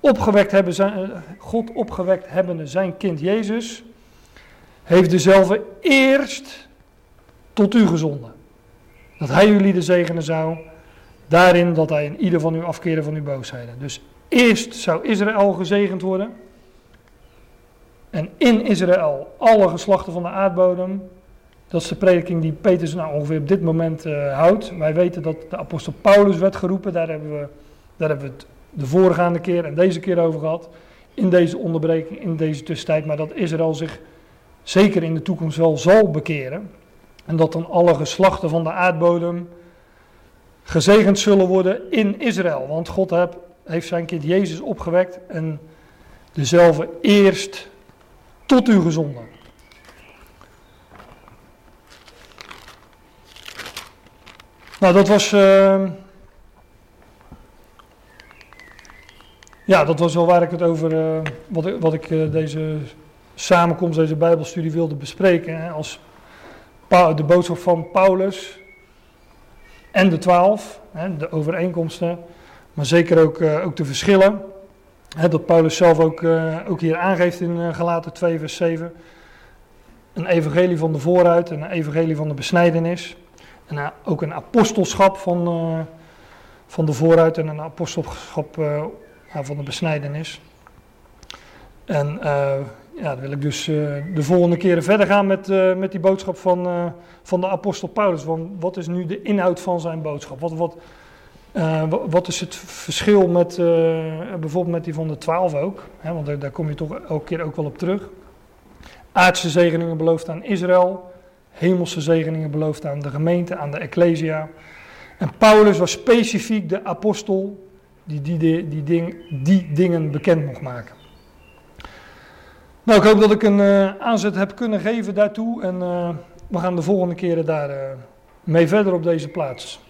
opgewekt hebben zijn, eh, God opgewekt hebbende zijn kind Jezus, heeft dezelfde eerst tot u gezonden. Dat hij jullie de zegenen zou, daarin dat hij in ieder van u afkeren van uw boosheden. Dus eerst zou Israël gezegend worden. En in Israël alle geslachten van de aardbodem. Dat is de prediking die Petrus nou ongeveer op dit moment uh, houdt. Wij weten dat de apostel Paulus werd geroepen. Daar hebben we, daar hebben we het de voorgaande keer en deze keer over gehad. In deze onderbreking, in deze tussentijd. Maar dat Israël zich zeker in de toekomst wel zal bekeren. En dat dan alle geslachten van de aardbodem gezegend zullen worden in Israël. Want God heeft zijn kind Jezus opgewekt en dezelfde eerst tot u gezonden. Nou, dat was. Uh, Ja, dat was wel waar ik het over, uh, wat ik, wat ik uh, deze samenkomst, deze Bijbelstudie wilde bespreken. Hè, als de boodschap van Paulus en de twaalf, de overeenkomsten, maar zeker ook, uh, ook de verschillen. Dat Paulus zelf ook, ook hier aangeeft in Galaten 2, vers 7. Een evangelie van de vooruit en een evangelie van de besnijdenis. En ook een apostelschap van, van de vooruit en een apostelschap van de besnijdenis. En uh, ja, dan wil ik dus uh, de volgende keren verder gaan met, uh, met die boodschap van, van de apostel Paulus. Want wat is nu de inhoud van zijn boodschap? Wat, wat, wat is het verschil met bijvoorbeeld met die van de twaalf ook? Hè, want daar, kom je toch elke keer ook wel op terug. Aardse zegeningen beloofd aan Israël. Hemelse zegeningen beloofd aan de gemeente, aan de Ecclesia. En Paulus was specifiek de apostel die die, die, ding, die dingen bekend mocht maken. Nou, ik hoop dat ik een uh, aanzet heb kunnen geven daartoe. En we gaan de volgende keren daar mee verder op deze plaats.